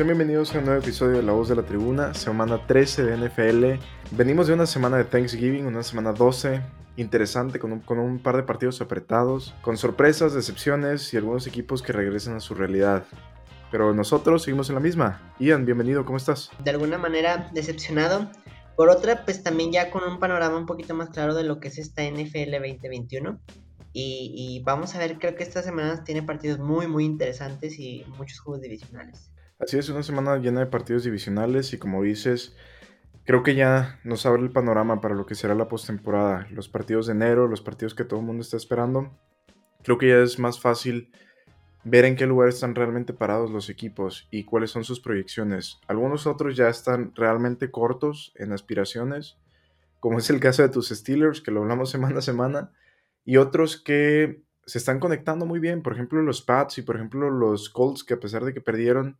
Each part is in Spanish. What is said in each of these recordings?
Sean bienvenidos a un nuevo episodio de La Voz de la Tribuna, semana 13 de NFL. Venimos de una semana de Thanksgiving, una semana 12, interesante, con un, con un par de partidos apretados, con sorpresas, decepciones y algunos equipos que regresan a su realidad. Pero nosotros seguimos en la misma. Ian, bienvenido, ¿cómo estás? De alguna manera decepcionado. Por otra, pues también ya con un panorama un poquito más claro de lo que es esta NFL 2021. Y, y, vamos a ver, creo que esta semana tiene partidos muy, muy interesantes y muchos juegos divisionales. Así es, una semana llena de partidos divisionales y como dices, creo que ya nos abre el panorama para lo que será la postemporada. Los partidos de enero, los partidos que todo el mundo está esperando. Creo que ya es más fácil ver en qué lugar están realmente parados los equipos y cuáles son sus proyecciones. Algunos otros ya están realmente cortos en aspiraciones, como es el caso de tus Steelers, que lo hablamos semana a semana y otros que se están conectando muy bien, por ejemplo los Pats y por ejemplo los Colts, que a pesar de que perdieron,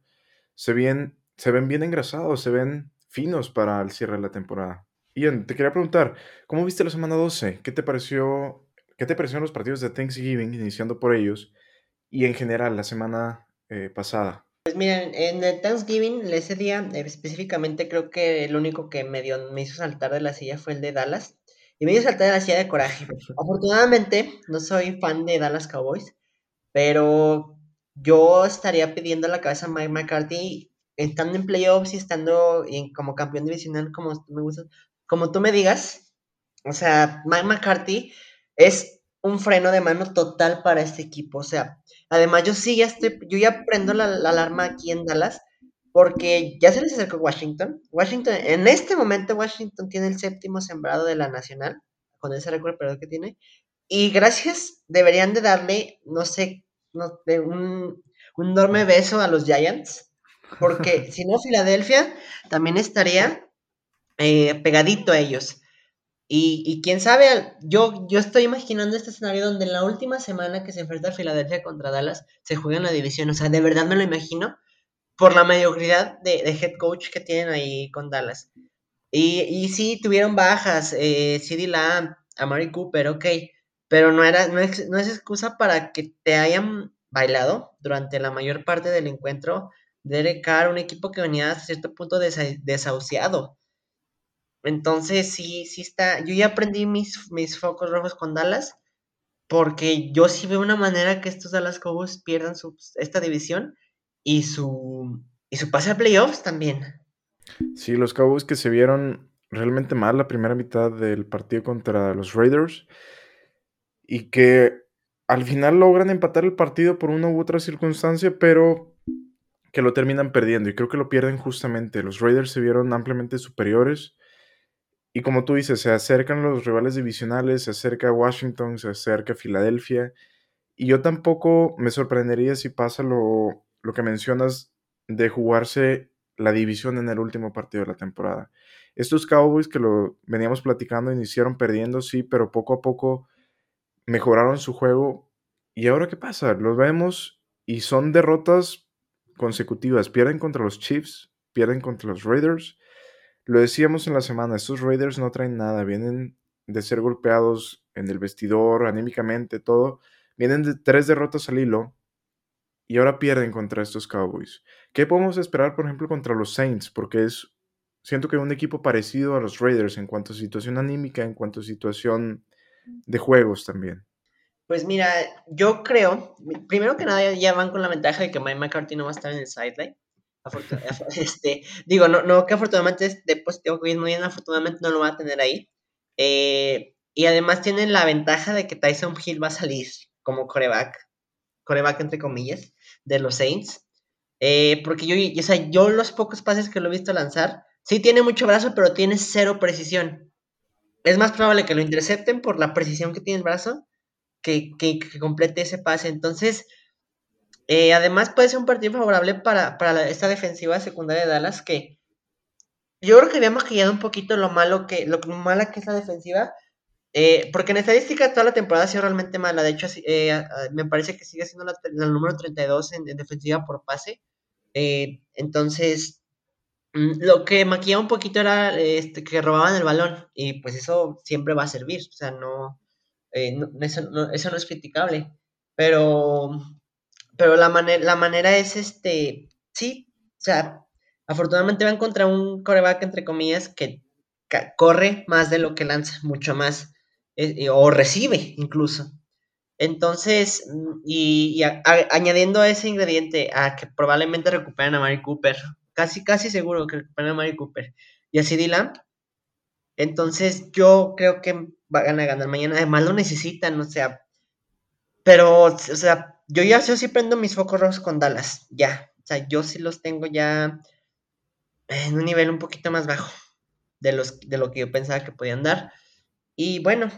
se ven, se ven bien engrasados, se ven finos para el cierre de la temporada. Ian, te quería preguntar, ¿cómo viste la semana 12? ¿Qué te pareció, qué te parecieron los partidos de Thanksgiving, iniciando por ellos, y en general la semana eh, pasada? Pues miren, en el Thanksgiving, ese día específicamente creo que el único que medio me hizo saltar de la silla fue el de Dallas. Y me dio saltar de la silla de coraje. Afortunadamente, no soy fan de Dallas Cowboys, pero yo estaría pidiendo la cabeza a Mike McCarthy, estando en playoffs y estando en, como campeón divisional, como me gusta, como tú me digas. O sea, Mike McCarthy es un freno de mano total para este equipo. O sea, además yo sí ya estoy, yo ya prendo la, la alarma aquí en Dallas porque ya se les acercó Washington. Washington, en este momento Washington tiene el séptimo sembrado de la nacional, con ese récord que tiene. Y gracias, deberían de darle, no sé, no, de un, un enorme beso a los Giants, porque si no, Filadelfia también estaría eh, pegadito a ellos. Y, y, quién sabe, yo, yo estoy imaginando este escenario donde en la última semana que se enfrenta Filadelfia contra Dallas se juega en la división. O sea, de verdad me lo imagino por la mediocridad de, head coach que tienen ahí con Dallas. Y, y sí, tuvieron bajas, eh, CD Lamb, Amari Cooper, ok, pero no, era, no, es, no es excusa para que te hayan bailado durante la mayor parte del encuentro Derek Carr, un equipo que venía a cierto punto desahuciado. Entonces, sí, sí está. Yo ya aprendí mis, mis focos rojos con Dallas, porque yo sí veo una manera que estos Dallas Cowboys pierdan su, esta división y su, y su pase a playoffs también. Sí, los Cowboys que se vieron realmente mal la primera mitad del partido contra los Raiders y que al final logran empatar el partido por una u otra circunstancia, pero que lo terminan perdiendo y creo que lo pierden justamente. Los Raiders se vieron ampliamente superiores y como tú dices, se acercan los rivales divisionales, se acerca Washington, se acerca Filadelfia y yo tampoco me sorprendería si pasa lo, lo que mencionas de jugarse la división en el último partido de la temporada. Estos Cowboys que lo veníamos platicando iniciaron perdiendo, sí, pero poco a poco mejoraron su juego. ¿Y ahora qué pasa? Los vemos y son derrotas consecutivas. Pierden contra los Chiefs, pierden contra los Raiders. Lo decíamos en la semana, estos Raiders no traen nada, vienen de ser golpeados en el vestidor, anímicamente, todo. Vienen de tres derrotas al hilo y ahora pierden contra estos Cowboys. ¿Qué podemos esperar, por ejemplo, contra los Saints? Porque es, siento que un equipo parecido a los Raiders en cuanto a situación anímica, en cuanto a situación de juegos también. Pues mira, yo creo, primero que nada ya van con la ventaja de que Mike McCarthy no va a estar en el sideline. este, digo, no, no que afortunadamente de positivo que muy bien, afortunadamente no lo va a tener ahí. Eh, y además tienen la ventaja de que Tyson Hill va a salir como coreback, coreback entre comillas de los Saints. Eh, porque yo, o sea, yo los pocos pases que lo he visto lanzar, sí tiene mucho brazo, pero tiene cero precisión. Es más probable que lo intercepten por la precisión que tiene el brazo que, complete ese pase. Entonces, eh, además puede ser un partido favorable para, esta defensiva secundaria de Dallas que yo creo que habíamos maquillado un poquito lo malo que, lo mala que es la defensiva, eh, porque en estadística toda la temporada ha sido realmente mala. De hecho, eh, me parece que sigue siendo la, número 32 en, defensiva por pase. Eh, entonces, lo que maquillaba un poquito era este, que robaban el balón. Y pues eso siempre va a servir. O sea, no, eso, no eso, no, es criticable. Pero, pero la, manera la manera es, este, sí, sea, afortunadamente van contra un coreback, entre comillas, que corre más de lo que lanza, mucho más, eh, o recibe incluso. Entonces, mm, y, añadiendo ese ingrediente a que probablemente recuperen a Mari Cooper, casi, casi seguro que recuperen a Mari Cooper y a CD Lamp, entonces yo creo que van a ganar mañana. Además lo necesitan, o sea, pero, o sea, yo ya yo sí prendo mis focos rojos con Dallas, ya. O sea, yo sí los tengo ya en un nivel un poquito más bajo de, los, de lo que yo pensaba que podían dar. Y bueno,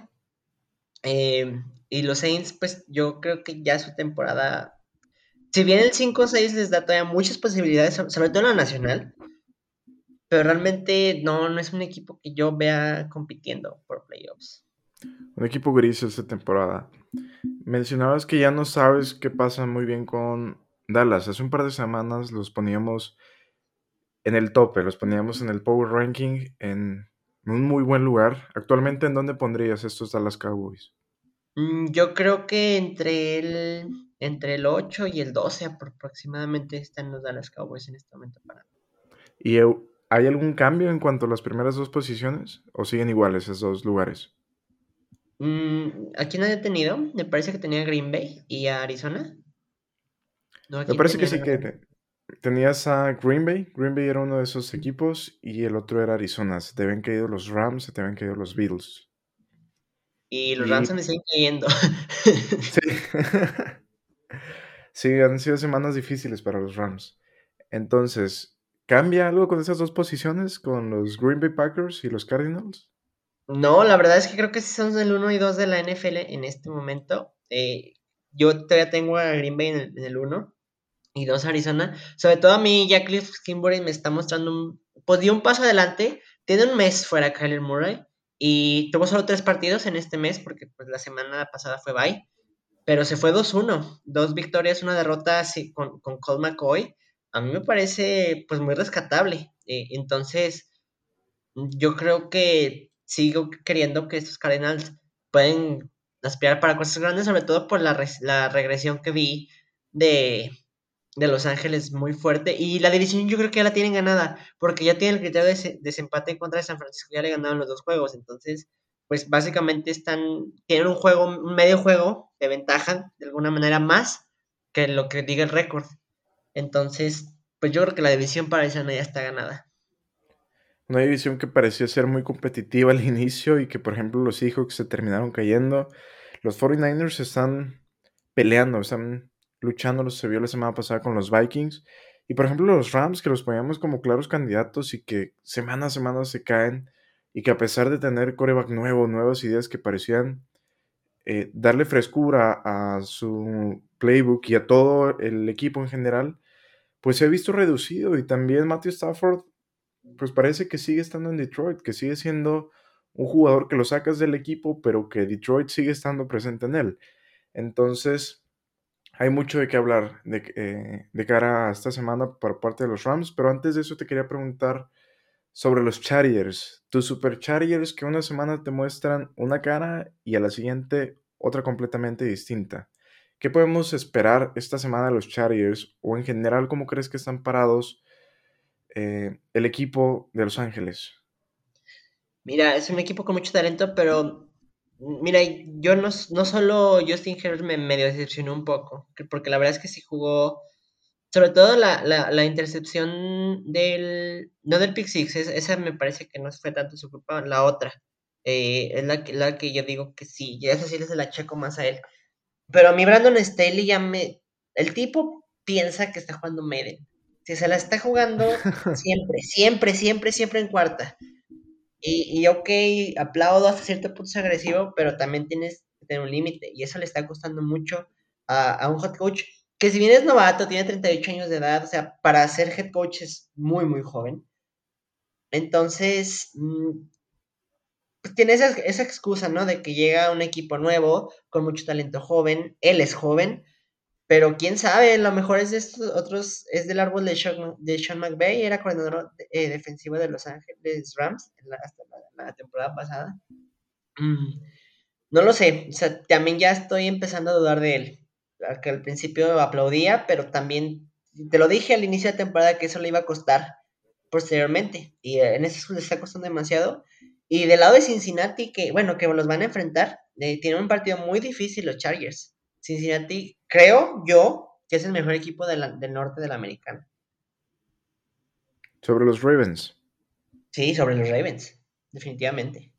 eh, y los Saints, pues yo creo que ya su temporada, si bien el 5-6 les da todavía muchas posibilidades, sobre todo en la nacional, pero realmente no, no es un equipo que yo vea compitiendo por playoffs. Un equipo gris esta temporada. Mencionabas que ya no sabes qué pasa muy bien con Dallas. Hace un par de semanas los poníamos en el tope, los poníamos en el Power Ranking en un muy buen lugar. Actualmente, ¿en dónde pondrías estos Dallas Cowboys? Mm, yo creo que entre el, entre el 8 y el 12 aproximadamente están los Dallas Cowboys en este momento para ¿Y hay algún cambio en cuanto a las primeras dos posiciones? ¿O siguen iguales esos dos lugares? Mm, aquí no he tenido. Me parece que tenía Green Bay y a Arizona. Me parece que sí que tenías a Green Bay. Green Bay era uno de esos equipos y el otro era Arizona. Se te habían caído los Rams, se te habían caído los Beatles. Y los Rams se me siguen cayendo. Sí. sí, han sido semanas difíciles para los Rams. Entonces, ¿cambia algo con esas dos posiciones, con los Green Bay Packers y los Cardinals? No, la verdad es que creo que sí son el 1 y 2 de la NFL en este momento. Eh, yo todavía tengo a Green Bay en el, 1 y 2 Arizona. Sobre todo a mí, ya Cliff Kimbury me está mostrando un. Pues dio un paso adelante. Tiene un mes fuera Kyler Murray y tuvo solo tres partidos en este mes porque pues, la semana pasada fue bye. Pero se fue 2-1. Dos victorias, una derrota con, con Colt McCoy. A mí me parece pues muy rescatable. Eh, entonces, yo creo que sigo queriendo que estos Cardinals pueden aspirar para cosas grandes, sobre todo por la, la regresión que vi de, de, Los Ángeles muy fuerte. Y la división yo creo que ya la tienen ganada, porque ya tienen el criterio de desempate en contra de San Francisco, ya le ganaron los dos juegos. Entonces, pues básicamente están, tienen un juego, un medio juego de ventaja, de alguna manera más que lo que diga el récord. Entonces, pues yo creo que la división para esa ya está ganada. Una división que parecía ser muy competitiva al inicio y que, por ejemplo, los Seahawks se terminaron cayendo. Los 49ers están peleando, están luchando, se vio la semana pasada con los Vikings. Y, por ejemplo, los Rams, que los poníamos como claros candidatos y que semana a semana se caen y que a pesar de tener coreback nuevo, nuevas ideas que parecían eh, darle frescura a su playbook y a todo el equipo en general, pues se ha visto reducido. Y también Matthew Stafford pues parece que sigue estando en Detroit, que sigue siendo un jugador que lo sacas del equipo, pero que Detroit sigue estando presente en él. Entonces, hay mucho de qué hablar de, eh, de cara a esta semana por parte de los Rams, pero antes de eso te quería preguntar sobre los Chargers, tus Super Chargers que una semana te muestran una cara y a la siguiente otra completamente distinta. ¿Qué podemos esperar esta semana de los Chargers o en general cómo crees que están parados eh, el equipo de Los Ángeles? Mira, es un equipo con mucho talento, pero mira, yo no, no solo Justin Herbert me medio decepcionó un poco, porque la verdad es que sí jugó, sobre todo la, la, intercepción del, no del pick six, esa me parece que no fue tanto su culpa, la otra, eh, es la, la que yo digo que sí, ya esa sí se la checo más a él. Pero a mí Brandon Staley ya me, el tipo piensa que está jugando Meden. Si se la está jugando siempre, siempre, siempre, siempre en cuarta. Y, y ok, aplaudo hasta cierto punto es agresivo, pero también tienes que tener un límite. Y eso le está costando mucho a, un head coach que si bien es novato, tiene 38 años de edad, o sea, para ser head coach es muy, muy joven. Entonces, mm, pues tiene esa, esa, excusa, ¿no? De que llega un equipo nuevo, con mucho talento joven, él es joven, pero quién sabe, lo mejor es de estos otros, es del árbol de Sean, de Sean McVay, era coordinador eh, defensivo de Los Ángeles Rams hasta la, temporada pasada. Mm, no lo sé, o sea, también ya estoy empezando a dudar de él. Que al principio aplaudía, pero también te lo dije al inicio de temporada que eso le iba a costar posteriormente. Y eh, en ese le está costando demasiado. Y del lado de Cincinnati, que bueno, que los van a enfrentar, eh, tienen un partido muy difícil los Chargers. Cincinnati, creo yo, que es el mejor equipo del norte de la americana. Sobre los Ravens. Sí, sobre los Ravens, definitivamente.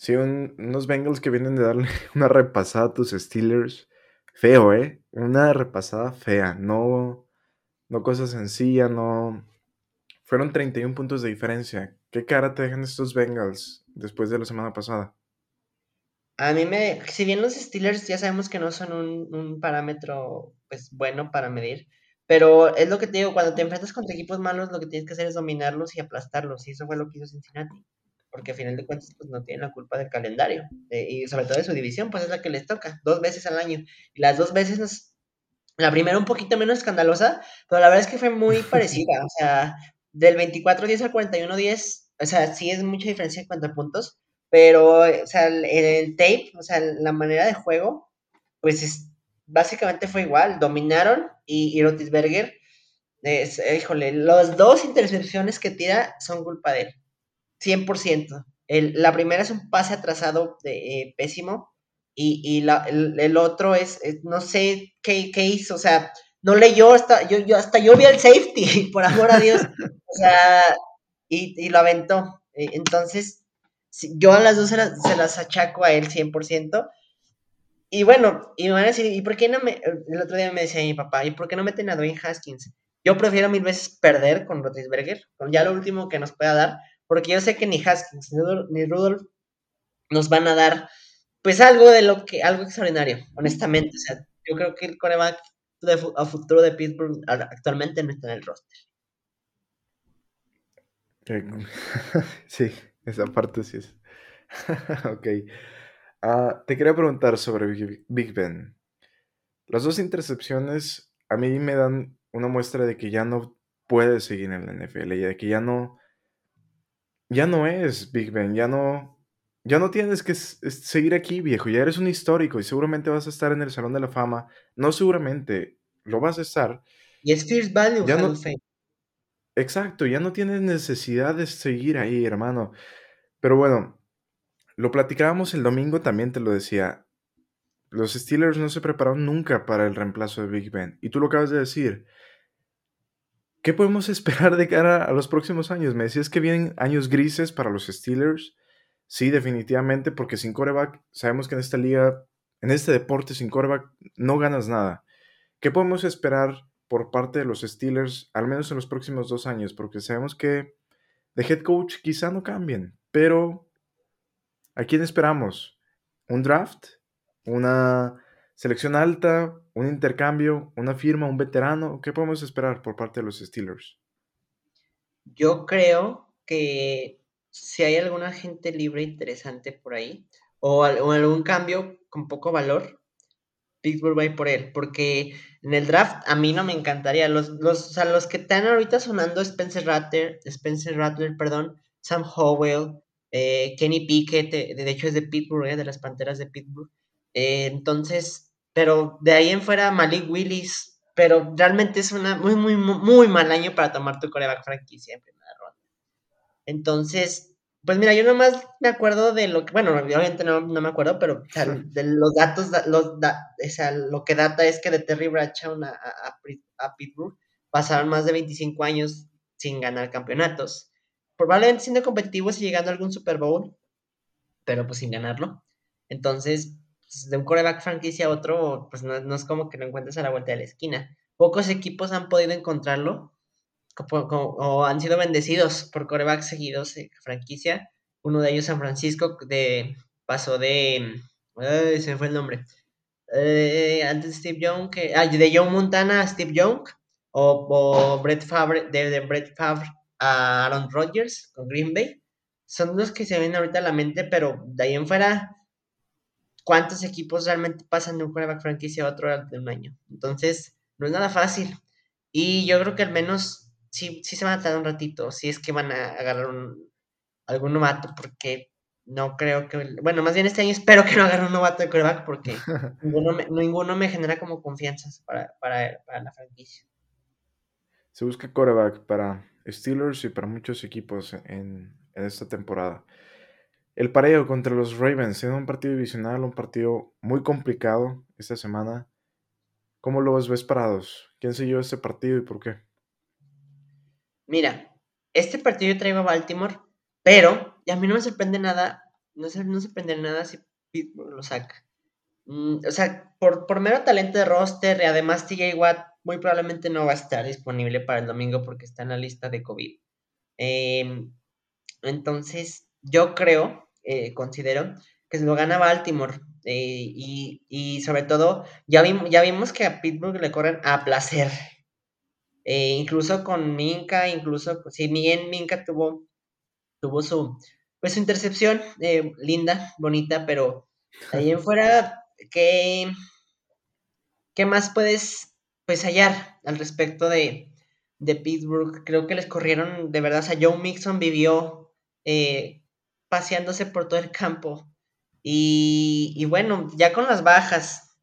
Sí, unos Bengals que vienen de darle una repasada a tus Steelers. Feo, ¿eh? Una repasada fea. No, no cosa sencilla, no. Fueron 31 puntos de diferencia. ¿Qué cara te dejan estos Bengals después de la semana pasada? A mí me. Si bien los Steelers ya sabemos que no son un, un parámetro pues bueno para medir, pero es lo que te digo, cuando te enfrentas contra equipos malos, lo que tienes que hacer es dominarlos y aplastarlos. Y eso fue lo que hizo Cincinnati porque a final de cuentas pues no tienen la culpa del calendario eh, y sobre todo de su división, pues es la que les toca, dos veces al año. Y las dos veces, la primera un poquito menos escandalosa, pero la verdad es que fue muy parecida, o sea, del 24-10 al 41-10, o sea, sí es mucha diferencia en cuanto a puntos, pero, o sea, el, tape, o sea, la manera de juego, pues es, básicamente fue igual, dominaron y, y Rotisberger, híjole, las dos intercepciones que tira son culpa de él 100%. El, la primera es un pase atrasado de, eh, pésimo y, la, el, otro es, no sé qué, hizo, o sea, no leyó, hasta yo, yo, hasta yo vi el safety, por amor a Dios, o sea, y, lo aventó. E, entonces, yo a las dos se las, se las achaco a él 100%. Y bueno, y me van a decir, ¿y por qué no me.? El otro día me decía mi papá, ¿y por qué no meten a Dwayne Haskins? Yo prefiero mil veces perder con Rotisberger, con ya lo último que nos pueda dar, porque yo sé que ni Haskins ni Rudolph nos van a dar pues algo de lo que, algo extraordinario, honestamente. O sea, yo creo que el coreback a futuro de Pittsburgh actualmente no está en el roster. Sí, esa parte sí es. ok. Ah, te quería preguntar sobre Big Ben. Las dos intercepciones a mí me dan una muestra de que ya no puede seguir en la NFL, y de que ya no, ya no es Big Ben, ya no, ya no tienes que seguir aquí, viejo, ya eres un histórico y seguramente vas a estar en el Salón de la Fama. No seguramente, lo vas a estar. Y es First Value, ya no, Exacto, ya no tienes necesidad de seguir ahí, hermano. Pero bueno, lo platicábamos el domingo, también te lo decía. Los Steelers no se prepararon nunca para el reemplazo de Big Ben. Y tú lo acabas de decir. ¿Qué podemos esperar de cara a los próximos años? Me decías que vienen años grises para los Steelers. Sí, definitivamente, porque sin coreback, sabemos que en esta liga, en este deporte sin coreback, no ganas nada. ¿Qué podemos esperar por parte de los Steelers, al menos en los próximos dos años? Porque sabemos que de head coach quizá no cambien, pero ¿a quién esperamos? ¿Un draft? ¿Una selección alta? un intercambio, una firma, un veterano? ¿Qué podemos esperar por parte de los Steelers? Yo creo que si hay alguna gente libre interesante por ahí, o, algún cambio con poco valor, Pittsburgh va a ir por él, porque en el draft a mí no me encantaría. Los, los, los que están ahorita sonando Spencer Rattler, Spencer Rattler, perdón, Sam Howell, eh, Kenny Pickett, de, hecho es de Pittsburgh, eh, de las Panteras de Pittsburgh. Eh, entonces, pero de ahí en fuera Malik Willis, pero realmente es una muy, muy, muy mal año para tomar tu coreback franquicia en primera ronda. Entonces, pues mira, yo nomás me acuerdo de lo que, bueno, obviamente no, me acuerdo, pero de los datos, los, o sea, lo que data es que de Terry Bradshaw a, a, Pittsburgh pasaron más de 25 años sin ganar campeonatos. Probablemente siendo competitivos y llegando a algún Super Bowl, pero pues sin ganarlo. Entonces, pues, de un coreback franquicia a otro, pues no, es como que lo encuentres a la vuelta de la esquina. Pocos equipos han podido encontrarlo o han sido bendecidos por corebacks seguidos de franquicia. Uno de ellos, San Francisco, de, pasó de. se me fue el nombre. Eh, antes Steve Young, que, de John Montana a Steve Young, o, o Brett Favre, de, de Brett Favre a Aaron Rodgers con Green Bay. Son los que se ven ahorita a la mente, pero de ahí en fuera cuántos equipos realmente pasan de un quarterback franquicia a otro de un año. Entonces, no es nada fácil. Y yo creo que al menos sí, sí se van a tardar un ratito, si es que van a agarrar un, algún novato, porque no creo que, bueno, más bien este año espero que no agarre un novato de coreback porque ninguno, me, ninguno me genera como confianza para, para, para, la franquicia. Se busca coreback para Steelers y para muchos equipos en, en esta temporada. El pareo contra los Ravens, siendo un partido divisional, un partido muy complicado esta semana. ¿Cómo lo ves parados? ¿Quién llevó este partido y por qué? Mira, este partido yo traigo a Baltimore, pero a mí no me sorprende nada, no, se, no sorprende nada si Pittsburgh lo saca. Mm, o sea, por, por mero talento de roster y además TJ Watt muy probablemente no va a estar disponible para el domingo porque está en la lista de COVID. Em, entonces, yo creo, eh, considero que se lo gana Baltimore. Eh, y, sobre todo, ya, ya vimos que a Pittsburgh le corren a placer. Eh, incluso con Minka, incluso, pues, si bien Minka tuvo, tuvo su, pues, su intercepción, linda, bonita, pero ahí en fuera, ¿qué, ¿qué más puedes pues, hallar al respecto de, de Pittsburgh? Creo que les corrieron, de verdad, o sea, Joe Mixon vivió paseándose por todo el campo. Y, bueno, ya con las bajas,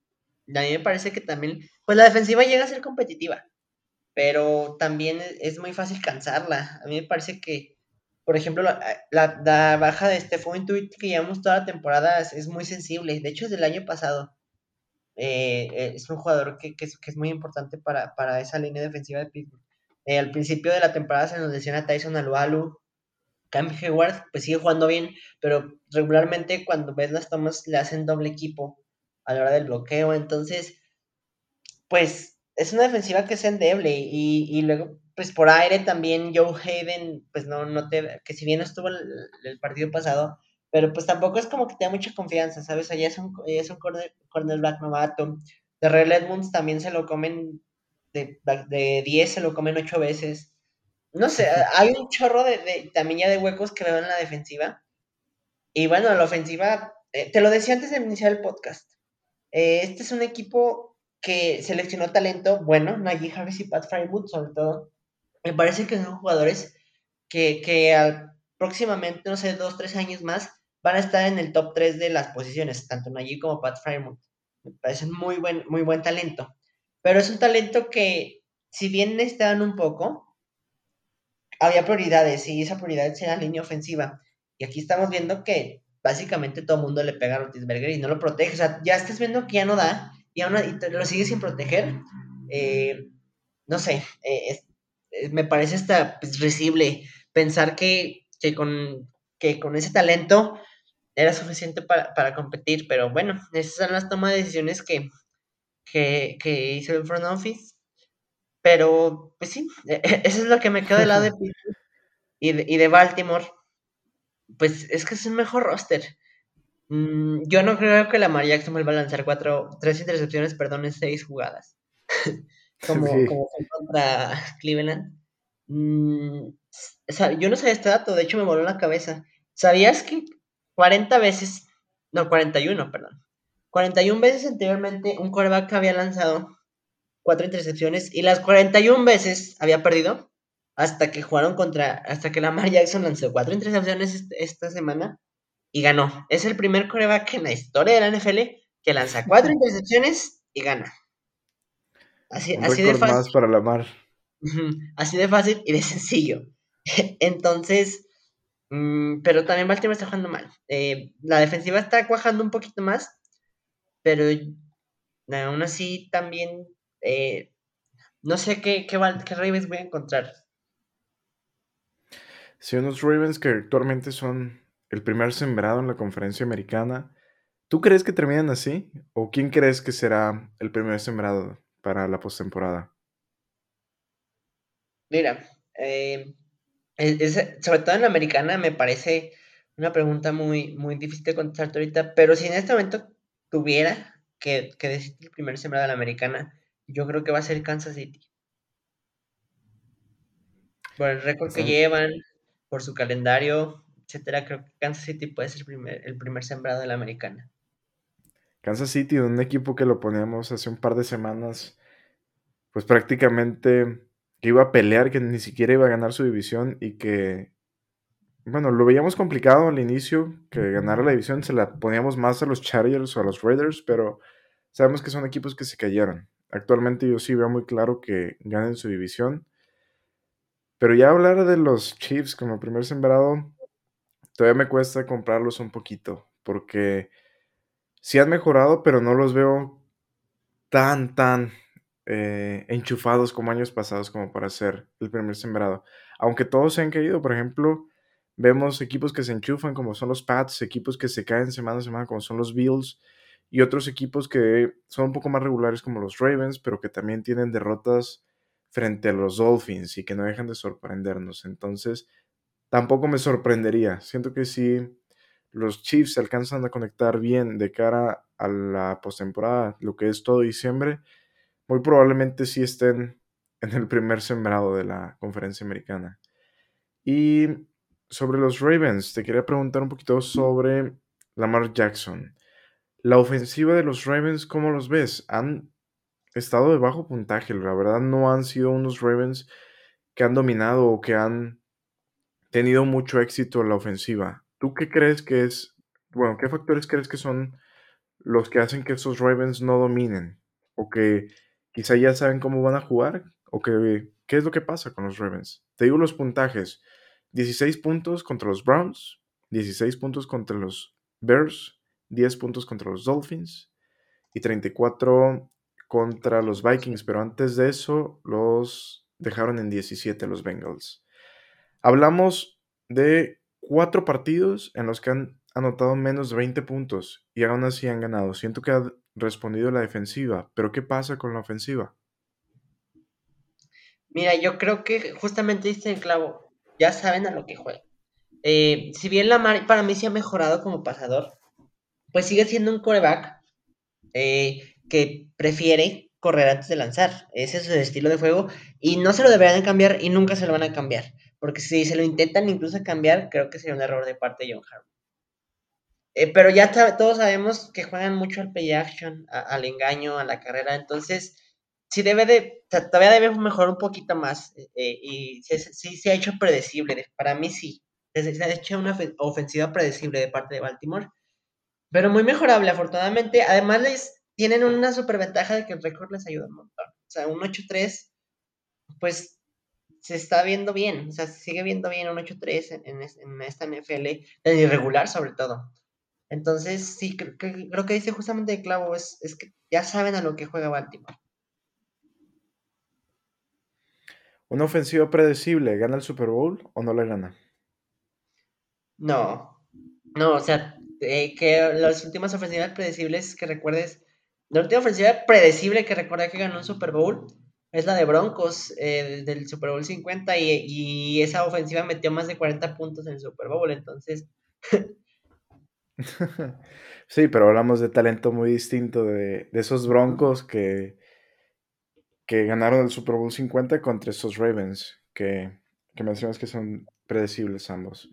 a mí me parece que también, pues la defensiva llega a ser competitiva, pero también es muy fácil cansarla. A mí me parece que, por ejemplo, la, baja de Stephon Intuit que llevamos toda la temporada es, muy sensible. De hecho, es del año pasado. Eh, eh, es un jugador que, es, muy importante para, esa línea defensiva de Pittsburgh. Eh, al principio de la temporada se nos lesiona Tyson Alualu, Cam Hayward pues sigue jugando bien, pero regularmente cuando ves las tomas le hacen doble equipo a la hora del bloqueo, entonces pues es una defensiva que es endeble y, luego pues por aire también Joe Hayden pues no, no te, que si bien estuvo el, partido pasado, pero pues tampoco es como que te da mucha confianza, ¿sabes? Allá es un, es un corner, cornerback novato. De Red Edmonds también se lo comen, de, de 10 se lo comen 8 veces. No sé, hay un chorro de, también ya de huecos que veo en la defensiva. Y bueno, la ofensiva, eh, te lo decía antes de iniciar el podcast. Eh, este es un equipo que seleccionó talento bueno, Najee Harris y Pat Frywood sobre todo. Me parece que son jugadores que, que próximamente, no sé, dos, tres años más, van a estar en el top 3 de las posiciones, tanto Najee como Pat Frywood. Me parecen muy buen, muy buen talento. Pero es un talento que, si bien necesitan un poco, había prioridades y esa prioridad era la línea ofensiva. Y aquí estamos viendo que básicamente todo el mundo le pega a Rotisberger y no lo protege. O sea, ya estás viendo que ya no da y, aún, lo sigue sin proteger. Eh, no sé, eh, eh, me parece hasta pues, risible pensar que, que, con, que con ese talento era suficiente para, competir, pero bueno, esas son las tomas de decisiones que, que, que hizo el front office pero, pues sí, e, e, eso es lo que me queda del lado de Pittsburgh y de, y de Baltimore. Pues es que es un mejor roster. Mm, yo no creo que la María Jackson vuelva a lanzar cuatro, tres intercepciones, perdón, en seis jugadas. como, como fue contra Cleveland. Mm, yo no sabía este dato, de hecho me voló la cabeza. ¿Sabías que 40 veces, no, 41, perdón, 41 veces anteriormente un quarterback había lanzado cuatro intercepciones y las 41 veces había perdido hasta que jugaron contra, hasta que Lamar Jackson lanzó cuatro intercepciones esta semana y ganó. Es el primer coreback en la historia de la NFL que lanza cuatro intercepciones y gana. Así, así de fácil. para Lamar. Así de fácil y de sencillo. Entonces, mm, pero también Baltimore está jugando mal. Eh, la defensiva está cuajando un poquito más, pero aún así también eh, no sé qué, qué, Ravens voy a encontrar. Si unos Ravens que actualmente son el primer sembrado en la conferencia americana, ¿tú crees que terminan así? ¿O quién crees que será el primer sembrado para la postemporada? Mira, eh, sobre todo en la americana me parece una pregunta muy, muy difícil de contestar ahorita, pero si en este momento tuviera que, que decir el primer sembrado de la americana, yo creo que va a ser Kansas City. Por el récord que llevan, por su calendario, etcétera, creo que Kansas City puede ser el primer, el primer sembrado de la americana. Kansas City, un equipo que lo poníamos hace un par de semanas, pues prácticamente que iba a pelear, que ni siquiera iba a ganar su división y que bueno, lo veíamos complicado al inicio, que ganara la división, se la poníamos más a los Chargers o a los Raiders, pero sabemos que son equipos que se cayeron. Actualmente yo sí veo muy claro que ganen su división. Pero ya hablar de los Chiefs como primer sembrado, todavía me cuesta comprarlos un poquito, porque sí han mejorado, pero no los veo tan, tan eh, enchufados como años pasados como para ser el primer sembrado. Aunque todos se han caído, por ejemplo, vemos equipos que se enchufan como son los Pats, equipos que se caen semana a semana como son los Bills y otros equipos que son un poco más regulares como los Ravens, pero que también tienen derrotas frente a los Dolphins y que no dejan de sorprendernos. Entonces, tampoco me sorprendería. Siento que si los Chiefs se alcanzan a conectar bien de cara a la postemporada, lo que es todo diciembre, muy probablemente sí estén en el primer sembrado de la conferencia americana. Y sobre los Ravens, te quería preguntar un poquito sobre Lamar Jackson. La ofensiva de los Ravens, ¿cómo los ves? Han estado de bajo puntaje, la verdad no han sido unos Ravens que han dominado o que han tenido mucho éxito en la ofensiva. ¿Tú qué crees que es, bueno, qué factores crees que son los que hacen que esos Ravens no dominen? O que quizá ya saben cómo van a jugar, o que, qué es lo que pasa con los Ravens. Te digo los puntajes. 16 puntos contra los Browns, 16 puntos contra los Bears, 10 puntos contra los Dolphins y 34 contra los Vikings, pero antes de eso los dejaron en 17 los Bengals. Hablamos de cuatro partidos en los que han anotado menos de 20 puntos y aún así han ganado. Siento que ha respondido la defensiva, pero ¿qué pasa con la ofensiva? Mira, yo creo que justamente diste el clavo. Ya saben a lo que juegan. Eh, si bien Lamar para mí se ha mejorado como pasador, pues sigue siendo un coreback eh, que prefiere correr antes de lanzar. Ese es su estilo de juego y no se lo deberían cambiar y nunca se lo van a cambiar. Porque si se lo intentan incluso cambiar, creo que sería un error de parte de John Harbaugh. Eh, pero ya todos sabemos que juegan mucho al play action, al engaño, a la carrera. Entonces, sí debe de, todavía debe mejorar un poquito más. Eh, y sí, se ha hecho predecible. Para mí sí. Se ha hecho una ofensiva predecible de parte de Baltimore. Pero muy mejorable, afortunadamente. Además, les, tienen una superventaja de que el récord les ayuda un montón. O sea, un 8-3, pues se está viendo bien, o sea, se sigue viendo bien un 8-3 en, esta NFL, en irregular sobre todo. Entonces, sí, creo que, creo que dice justamente el clavo, es, es que ya saben a lo que juega Baltimore. ¿Una ofensiva predecible gana el Super Bowl o no la gana? No, no, o sea, eh, que las últimas ofensivas predecibles que recuerdes la última ofensiva predecible que recuerda que ganó un Super Bowl es la de Broncos eh, del Super Bowl 50 y, esa ofensiva metió más de 40 puntos en el Super Bowl, entonces... sí, pero hablamos de talento muy distinto de, esos Broncos que, que ganaron el Super Bowl 50 contra esos Ravens, que, que mencionas que son predecibles ambos.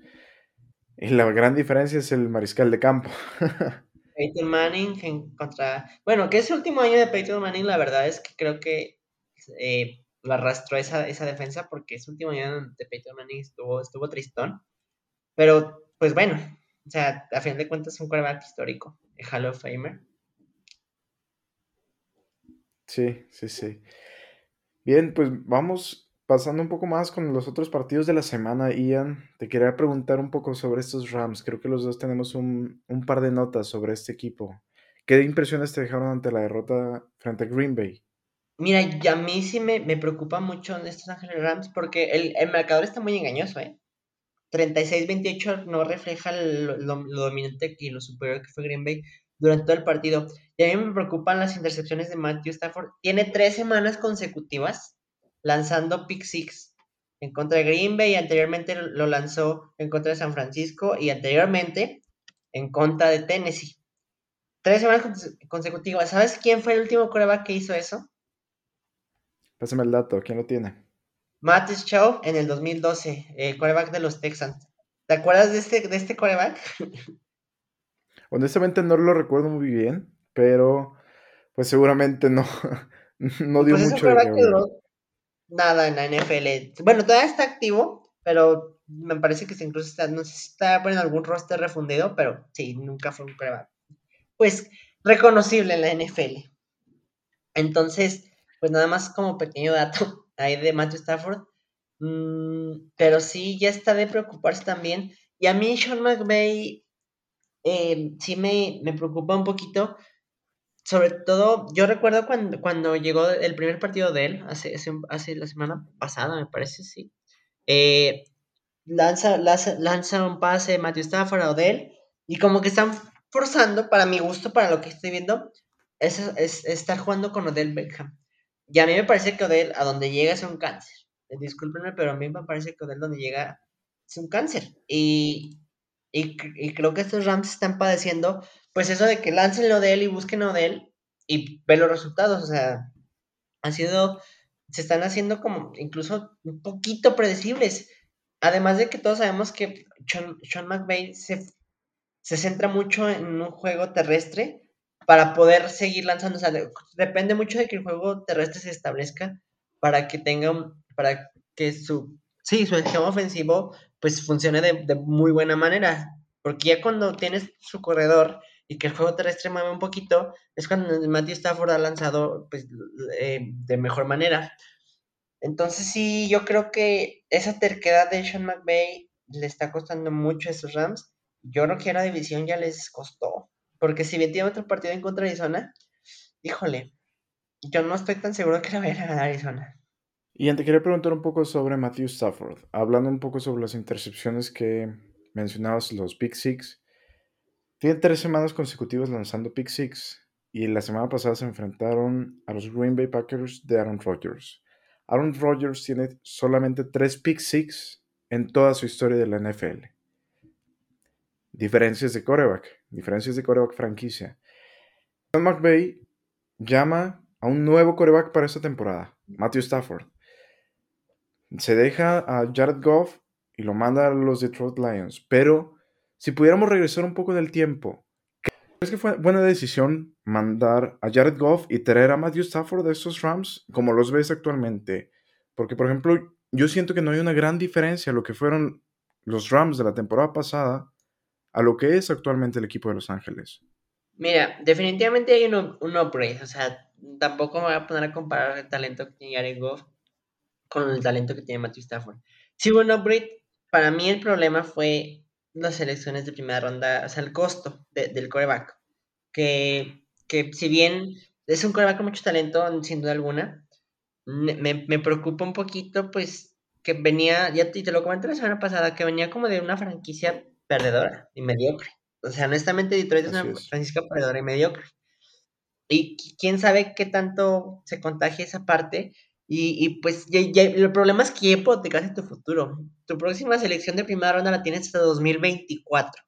Y la gran diferencia es el mariscal de campo. Peyton Manning contra. Bueno, que ese último año de Peyton Manning, la verdad es que creo que eh, lo arrastró esa, esa defensa porque ese último año de Peyton Manning estuvo, estuvo tristón. Pero, pues bueno, o sea, a fin de cuentas es un quarterback histórico, el Hall of Famer. Sí, sí, sí. Bien, pues vamos Pasando un poco más con los otros partidos de la semana, Ian, te quería preguntar un poco sobre estos Rams. Creo que los dos tenemos un, par de notas sobre este equipo. ¿Qué impresiones te dejaron ante la derrota frente a Green Bay? Mira, y a mí sí me, preocupa mucho estos Ángeles Rams porque el, el marcador está muy engañoso, ¿eh? 36-28 no refleja lo, lo, dominante y lo superior que fue Green Bay durante todo el partido. Y a mí me preocupan las intercepciones de Matthew Stafford. Tiene tres semanas consecutivas lanzando pick six en contra de Green Bay, y anteriormente lo lanzó en contra de San Francisco y anteriormente en contra de Tennessee. Tres semanas consecutivas. ¿Sabes quién fue el último coreback que hizo eso? Pásame el dato, ¿quién lo tiene? Matt Schaub en el 2012, el coreback de los Texans. ¿Te acuerdas de este, de este coreback? Honestamente no lo recuerdo muy bien, pero pues seguramente no, no dio pues mucho nada en la NFL. Bueno, todavía está activo, pero Me parece que incluso está, no sé si está en algún roster refundido, pero sí, nunca fue un coreback. Pues reconocible en la NFL. Entonces, pues nada más como pequeño dato ahí de Matthew Stafford. Mm, pero sí, ya está de preocuparse también. Y a mí Sean McVay eh, sí me, me preocupa un poquito sobre todo, yo recuerdo cuando, cuando llegó el primer partido de él, hace, hace, la semana pasada, me parece, sí. Eh, lanza, lanza, un pase Matthew Stafford a Odell y como que están forzando, para mi gusto, para lo que estoy viendo, es, es, estar jugando con Odell Beckham. Y a mí me parece que Odell, a donde llega, es un cáncer. Eh, discúlpenme, pero a mí me parece que Odell, donde llega, es un cáncer. Y, y, creo que estos Rams están padeciendo pues eso de que láncenlo de él y búsquenlo de él y ven los resultados, o sea, han sido, se están haciendo como incluso un poquito predecibles. Además de que todos sabemos que Sean, Sean McVay se, se, centra mucho en un juego terrestre para poder seguir lanzando, o sea, depende mucho de que el juego terrestre se establezca para que tenga, para que su, sí, su esquema ofensivo pues funcione de, de muy buena manera, porque ya cuando tienes su corredor y que el juego terrestre mueve un poquito, es cuando Matthew Stafford ha lanzado pues, eh, de mejor manera. Entonces sí, yo creo que esa terquedad de Sean McVay le está costando mucho a esos Rams. Yo a la división ya les costó. Porque si bien tiene otro partido en contra de Arizona, híjole, yo no estoy tan seguro que la vayan a ganar Arizona. Y te quería preguntar un poco sobre Matthew Stafford, hablando un poco sobre las intercepciones que mencionabas, los Big Six. Tiene tres semanas consecutivas lanzando pick six y la semana pasada se enfrentaron a los Green Bay Packers de Aaron Rodgers. Aaron Rodgers tiene solamente tres pick six en toda su historia de la NFL. Diferencias de coreback, diferencias de coreback franquicia. John McVay llama a un nuevo coreback para esta temporada, Matthew Stafford. Se deja a Jared Goff y lo manda a los Detroit Lions, pero si pudiéramos regresar un poco del tiempo, ¿crees que fue buena decisión mandar a Jared Goff y traer a Matthew Stafford de esos Rams como los ves actualmente? Porque, por ejemplo, yo siento que no hay una gran diferencia a lo que fueron los Rams de la temporada pasada a lo que es actualmente el equipo de Los Ángeles. Mira, definitivamente hay un, un upgrade. O sea, tampoco me voy a poner a comparar el talento que tiene Jared Goff con el talento que tiene Matthew Stafford. Hubo un upgrade, para mí el problema fue las selecciones de primera ronda, o sea, el costo del coreback. Que, que si bien es un coreback con mucho talento, sin duda alguna, me, me, preocupa un poquito, pues, que venía, ya te, te lo comenté la semana pasada, que venía como de una franquicia perdedora y mediocre. O sea, honestamente, Detroit es una franquicia perdedora y mediocre. Y quién sabe qué tanto se contagia esa parte y, pues ya, el problema es que ya hipotecas tu futuro. Tu próxima selección de primera ronda la tienes hasta 2024.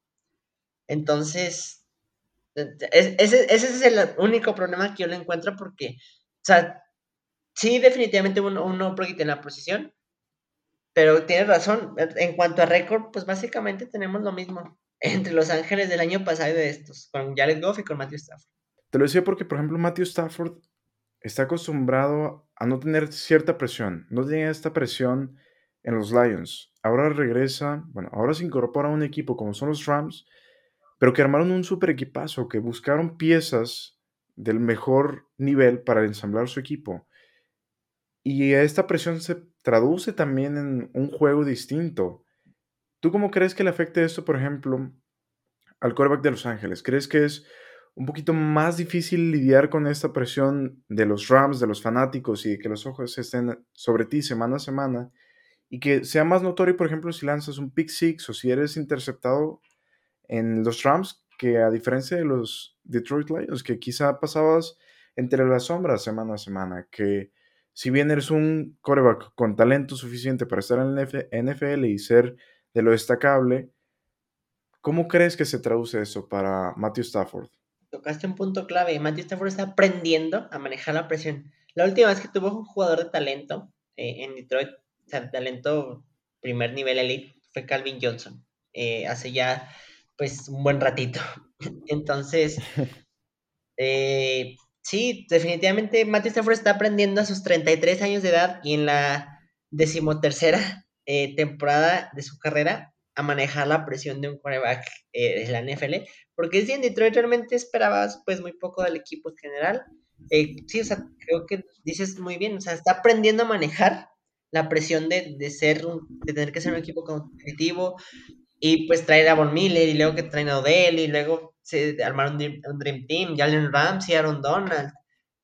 Entonces, e, ese, es el único problema que yo le encuentro porque, o sea, sí, definitivamente uno, uno en la posición, pero tienes razón. En cuanto a récord, pues básicamente tenemos lo mismo entre Los Ángeles del año pasado y de estos, con Jared Goff y con Matthew Stafford. Te lo decía porque, por ejemplo, Matthew Stafford está acostumbrado a no tener cierta presión, no tiene esta presión en los Lions. Ahora regresa, bueno, ahora se incorpora a un equipo como son los Rams, pero que armaron un super equipazo, que buscaron piezas del mejor nivel para ensamblar su equipo. Y esta presión se traduce también en un juego distinto. ¿Tú cómo crees que le afecte esto, por ejemplo, al quarterback de Los Ángeles? ¿Crees que es un poquito más difícil lidiar con esta presión de los Rams, de los fanáticos y de que los ojos estén sobre ti semana a semana y que sea más notorio, por ejemplo, si lanzas un pick six o si eres interceptado en los Rams, que a diferencia de los Detroit Lions, que quizá pasabas entre las sombras semana a semana, que si bien eres un coreback con talento suficiente para estar en el NFL y ser de lo destacable, ¿cómo crees que se traduce eso para Matthew Stafford? Tocaste un punto clave. Matthew Stafford está aprendiendo a manejar la presión. La última vez que tuvo un jugador de talento eh, en Detroit, o sea, de talento primer nivel elite, fue Calvin Johnson. Eh, hace ya, pues, un buen ratito. Entonces, eh, sí, definitivamente Matthew Stafford está aprendiendo a sus 33 años de edad y en la decimotercera temporada de su carrera a manejar la presión de un quarterback eh, de la NFL, porque si en Detroit realmente esperabas pues muy poco del equipo en general. Eh, sí, o sea, creo que dices muy bien, o sea, está aprendiendo a manejar la presión de, de ser, de tener que ser un equipo competitivo y pues traer a Von Miller y luego que traen a Odell y luego se armaron un Dream, Team, Jalen Ramsey, Aaron Donald.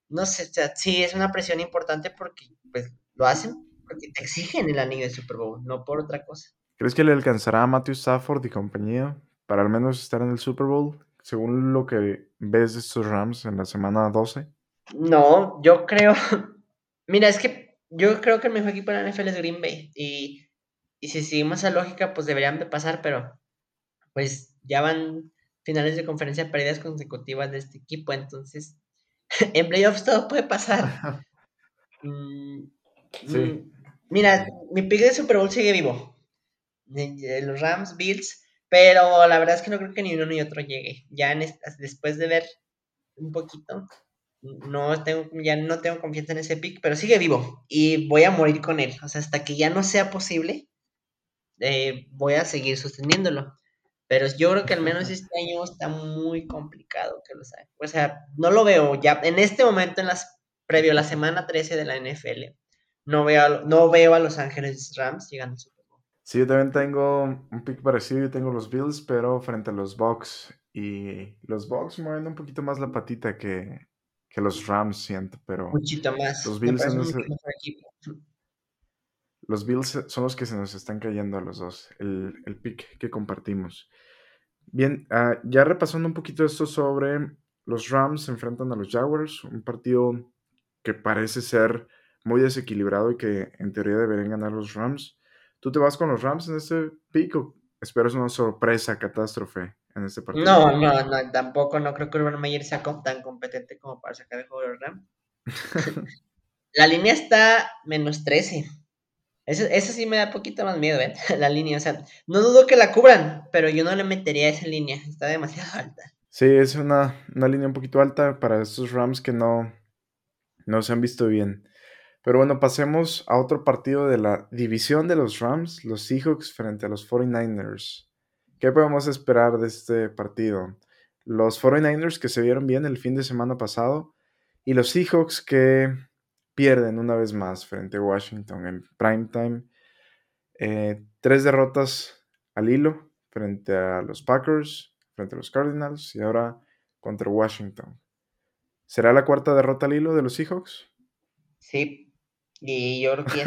No sé, o sea, sí es una presión importante porque pues lo hacen porque te exigen el anillo de Super Bowl, no por otra cosa. ¿Crees que le alcanzará a Matthew Stafford y compañía para al menos estar en el Super Bowl, según lo que ves de estos Rams en la semana 12? No, yo creo. Mira, es que yo creo que el mejor equipo de la NFL es Green Bay. Y, y si seguimos esa lógica, pues deberían de pasar, pero pues ya van finales de conferencia perdidas consecutivas de este equipo. Entonces, en playoffs todo puede pasar. Mm, sí. Mm, mira, mi pick de Super Bowl sigue vivo. Los Rams, Bills, pero la verdad es que no creo que ni uno ni otro llegue. Ya en después de ver un poquito, no tengo, ya no tengo confianza en ese pick, pero sigue vivo y voy a morir con él. O sea, hasta que ya no sea posible, eh, voy a seguir sosteniéndolo. Pero yo creo que al menos este año está muy complicado que lo saque. O sea, no lo veo ya en este momento, en las previo a la semana 13 de la NFL, no veo, a, no veo a Los Ángeles Rams llegando a Bowl. Sí, yo también tengo un pick parecido, yo tengo los Bills, pero frente a los Bucks. Y los Bucks mueven un poquito más la patita que, que los Rams, siento, pero... Muchito más. Los Bills, son los, los Bills son los que se nos están cayendo a los dos, el, el pick que compartimos. Bien, uh, ya repasando un poquito esto sobre los Rams se enfrentan a los Jaguars, un partido que parece ser muy desequilibrado y que en teoría deberían ganar los Rams. ¿Tú te vas con los Rams en este pick o esperas una sorpresa, catástrofe? en este partido. No, no, no, tampoco, no creo que Urban Meyer sea tan competente como para sacar el juego de Ram. la línea está menos 13. Eso, eso, sí me da poquito más miedo, ¿eh? La línea, o sea, no dudo que la cubran, pero yo no le metería esa línea, está demasiado alta. Sí, es una, una línea un poquito alta para estos Rams que no, no se han visto bien. Pero bueno, pasemos a otro partido de la división de los Rams, los Seahawks frente a los 49ers. ¿Qué podemos esperar de este partido? Los 49ers que se vieron bien el fin de semana pasado y los Seahawks que pierden una vez más frente a Washington en primetime. Eh, tres derrotas al hilo frente a los Packers, frente a los Cardinals y ahora contra Washington. ¿Será la cuarta derrota al hilo de los Seahawks? Sí, y yo creo que ya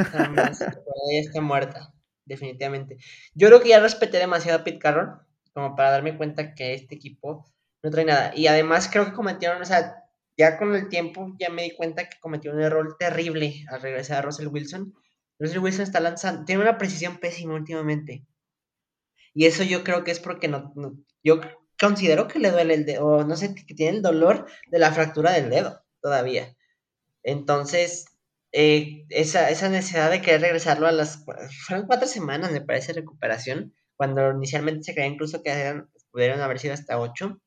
está muerta definitivamente. Yo creo que ya respeté demasiado a Pete Carroll como para darme cuenta que este equipo no trae nada. Y además creo que cometieron, o sea, ya con el tiempo ya me di cuenta que cometió un error terrible al regresar a Russell Wilson. Russell Wilson está lanzando, tiene una precisión pésima últimamente. Y eso yo creo que es porque no, yo considero que le duele el dedo, o no sé, que tiene el dolor de la fractura del dedo todavía. Entonces, eh, esa, esa, necesidad de querer regresarlo a las... Fueron cuatro semanas, me parece, recuperación, cuando inicialmente se creía incluso que eran, pudieron haber sido hasta ocho.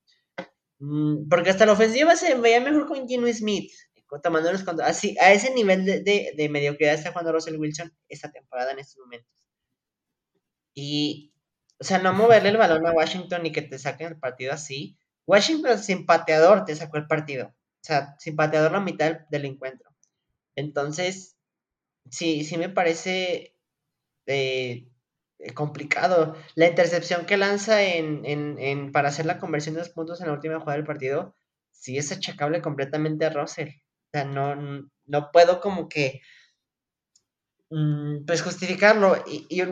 Mm, porque hasta la ofensiva se veía mejor con Gino Smith, tomando los así A ese nivel de, de, de, mediocridad está jugando Russell Wilson esta temporada en estos momentos. Y, o sea, no moverle el balón a Washington y que te saquen el partido así. Washington sin pateador te sacó el partido. O sea, sin pateador la mitad del encuentro. Entonces, sí, sí me parece eh, complicado. La intercepción que lanza en, para hacer la conversión de los puntos en la última jugada del partido, sí es achacable completamente a Russell. O sea, no, no puedo como que mm, pues justificarlo. Y,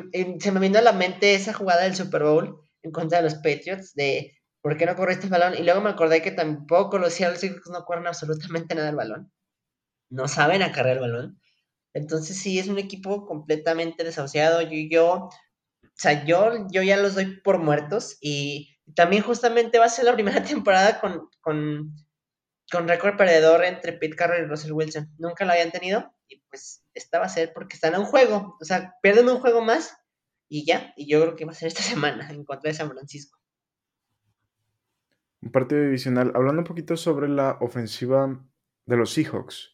se me vino a la mente esa jugada del Super Bowl en contra de los Patriots de ¿por qué no corriste el balón? Y luego me acordé que tampoco los Seattle no corren absolutamente nada el balón no saben acarrear el balón. Entonces sí, es un equipo completamente desahuciado. Yo, yo, o sea, yo, yo ya los doy por muertos y también justamente va a ser la primera temporada con, con, con récord perdedor entre Pete Carroll y Russell Wilson. Nunca lo habían tenido y pues esta va a ser porque están en un juego. O sea, pierden un juego más y ya. Y yo creo que va a ser esta semana en contra de San Francisco. Un partido divisional. Hablando un poquito sobre la ofensiva de los Seahawks.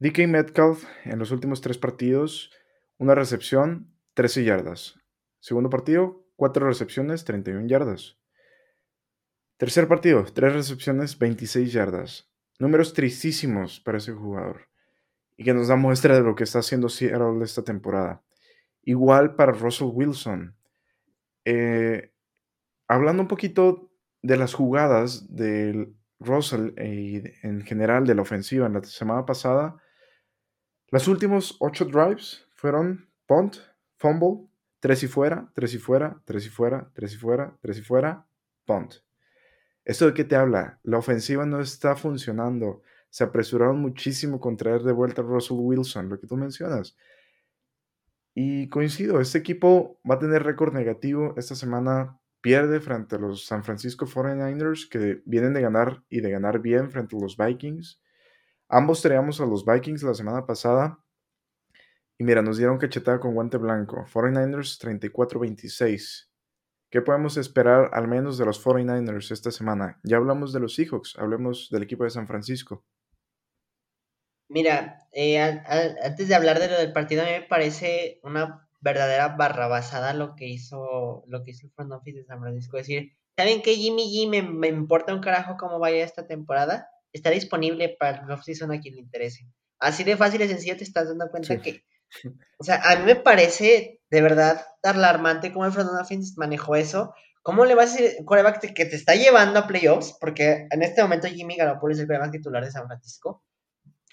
DK Metcalf en los últimos tres partidos, una recepción, 13 yardas. Segundo partido, 4 recepciones, 31 yardas. Tercer partido, 3 recepciones, 26 yardas. Números tristísimos para ese jugador. Y que nos da muestra de lo que está haciendo Seattle esta temporada. Igual para Russell Wilson. Eh, hablando un poquito de las jugadas del Russell y en general de la ofensiva en la semana pasada, los últimos ocho drives fueron punt, fumble, tres y fuera, tres y fuera, tres y fuera, tres y fuera, tres y fuera, punt. ¿Esto de qué te habla? La ofensiva no está funcionando. Se apresuraron muchísimo con traer de vuelta a Russell Wilson, lo que tú mencionas. Y coincido, este equipo va a tener récord negativo esta semana pierde frente a los San Francisco 49ers que vienen de ganar y de ganar bien frente a los Vikings. Ambos teníamos a los Vikings la semana pasada y mira, nos dieron cachetada con guante blanco. 49ers 34-26. ¿Qué podemos esperar al menos de los 49ers esta semana? Ya hablamos de los Seahawks, hablemos del equipo de San Francisco. Mira, eh, antes de hablar de lo del partido, a mí me parece una verdadera barrabasada lo que hizo lo que hizo el front office de San Francisco. Es decir, ¿saben que Jimmy G me, me, importa un carajo cómo vaya esta temporada? Está disponible para el off-season a quien le interese. Así de fácil y sencillo te estás dando cuenta que... O sea, a mí me parece de verdad alarmante cómo el front office manejó eso. ¿Cómo le vas a decir coreback que te está llevando a playoffs? Porque en este momento Jimmy Garoppolo es el coreback titular de San Francisco.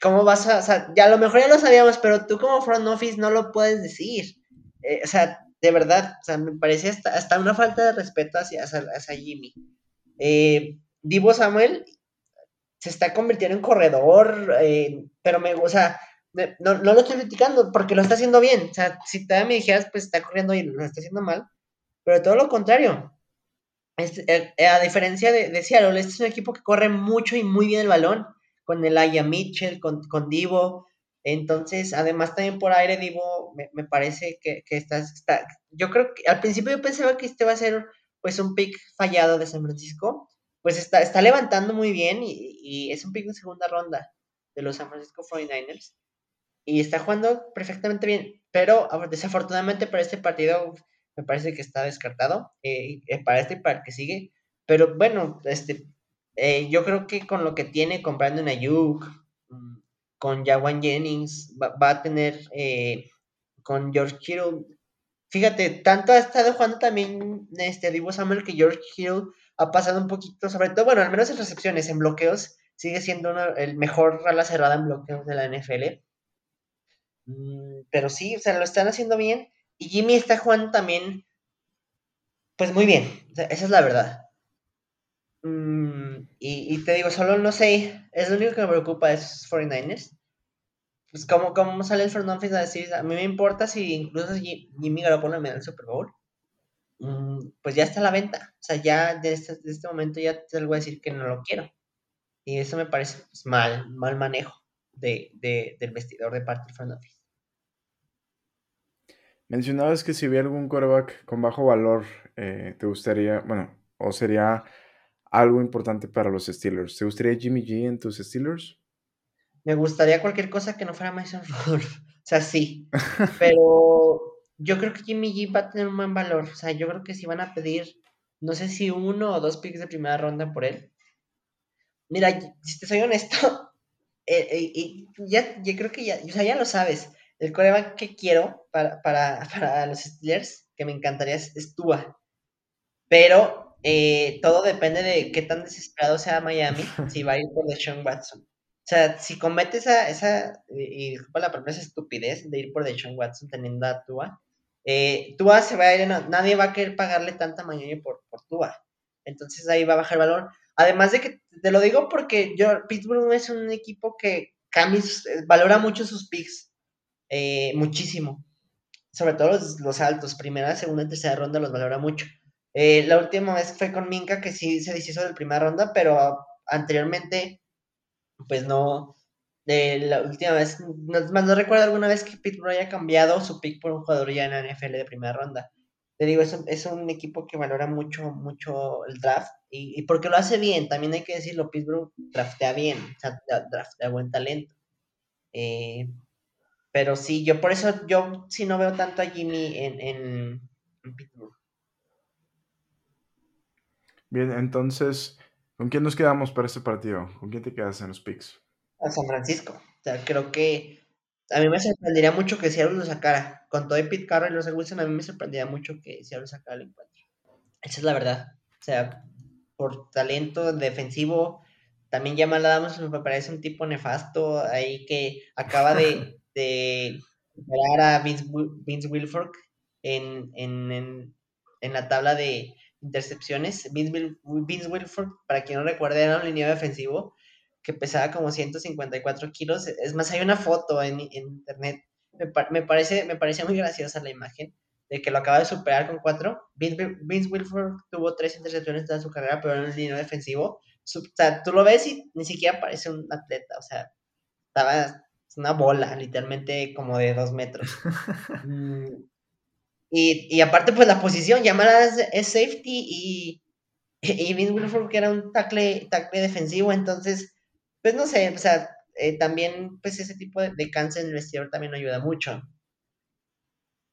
¿Cómo vas a...? O sea, ya a lo mejor ya lo sabíamos, pero tú como front office no lo puedes decir. Eh, o sea, de verdad, o sea, me parece hasta, una falta de respeto hacia, hacia, Jimmy. Eh, Divo Samuel se está convirtiendo en corredor, eh, pero me, o sea, no, no, lo estoy criticando porque lo está haciendo bien. O sea, si todavía me dijeras, pues está corriendo y lo está haciendo mal, pero todo lo contrario. Este, a diferencia de, de, Seattle, este es un equipo que corre mucho y muy bien el balón, con Aya Mitchell, con, con Divo, entonces, además también por aire, digo, me, parece que, que está, yo creo que al principio yo pensaba que este va a ser pues un pick fallado de San Francisco, pues está, está levantando muy bien y, es un pick de segunda ronda de los San Francisco 49ers y está jugando perfectamente bien, pero desafortunadamente para este partido me parece que está descartado, eh, eh, para este y para el que sigue, pero bueno, este, eh, yo creo que con lo que tiene comprando una Ayuk, con Jawan Jennings, va, a tener con George Hill. Fíjate, tanto ha estado jugando también este Divo Samuel que George Hill ha pasado un poquito, sobre todo, bueno, al menos en recepciones, en bloqueos, sigue siendo el mejor ala cerrada en bloqueos de la NFL. Mm, pero sí, o sea, lo están haciendo bien. Y Jimmy está jugando también, pues muy bien, esa es la verdad. Mm, y, te digo, solo no sé, es lo único que me preocupa de esos 49ers. Pues, ¿cómo, cómo sale el front a decir, a mí me importa si incluso Jimmy Garoppolo me da el Super Bowl? Mm, pues ya está a la venta. O sea, ya de este, de este momento ya te voy a decir que no lo quiero. Y eso me parece pues, mal, mal manejo de, de, del vestidor de parte del front office. Mencionabas que si había algún quarterback con bajo valor, eh, te gustaría, bueno, o sería algo importante para los Steelers. ¿Te gustaría Jimmy G en tus Steelers? Me gustaría cualquier cosa que no fuera Mason Rudolph. O sea, sí. Pero yo creo que Jimmy G va a tener un buen valor. O sea, yo creo que si van a pedir, no sé si uno o dos picks de primera ronda por él. Mira, si te soy honesto, eh, eh, y ya, yo creo que ya, o sea, ya lo sabes. El coreback que quiero para, para, para los Steelers, que me encantaría, es, Tua. Pero eh, todo depende de qué tan desesperado sea Miami si va a ir por Deshaun Watson. O sea, si comete esa, esa y disculpa la esa estupidez de ir por Deshaun Watson teniendo a Tua, eh, Tua se va a ir, nadie va a querer pagarle tanta mañana por, por Tua. Entonces ahí va a bajar el valor. Además de que, te lo digo porque yo, Pittsburgh es un equipo que cambia, valora mucho sus picks, eh, muchísimo. Sobre todo los, los altos, primera, segunda, tercera ronda los valora mucho. Eh, la última vez fue con Minka, que sí se deshizo de primera ronda, pero anteriormente, pues no. La última vez, no, no recuerdo alguna vez que Pittsburgh haya cambiado su pick por un jugador ya en la NFL de primera ronda. Te digo, es un, es un equipo que valora mucho, mucho el draft y, porque lo hace bien, también hay que decirlo, Pittsburgh draftea bien, o sea, draftea buen talento. Eh, Pero sí, yo por eso, yo sí no veo tanto a Jimmy en, en, Pittsburgh. Bien, entonces, ¿con quién nos quedamos para este partido? ¿Con quién te quedas en los picks? A San Francisco. O sea, creo que a mí me sorprendería mucho que Seattle lo sacara. Con todo y Pete Carroll y los Wilson, a mí me sorprendería mucho que Seattle sacara el encuentro. Esa es la verdad. O sea, por talento defensivo, también Jamal Adams me parece un tipo nefasto ahí que acaba de, de a Vince, Vince Wilfork en, en, en, la tabla de intercepciones. Vince, Vince Wilfork, para quien no recuerde, era un línea defensivo que pesaba como 154 kilos. Es más, hay una foto en, internet. Me, me, parece, me parece muy graciosa la imagen de que lo acaba de superar con cuatro. Vince, Vince Wilford tuvo tres intercepciones en su carrera, pero en un línea defensivo. O sea, tú lo ves y ni siquiera parece un atleta. O sea, estaba una bola, literalmente como de dos metros. Mm, y, y, aparte, pues la posición, llamada es, safety y, y Vince Wilford que era un tackle, tackle defensivo, entonces pues no sé, o sea, eh, también pues ese tipo de, de, cáncer en el vestidor también ayuda mucho.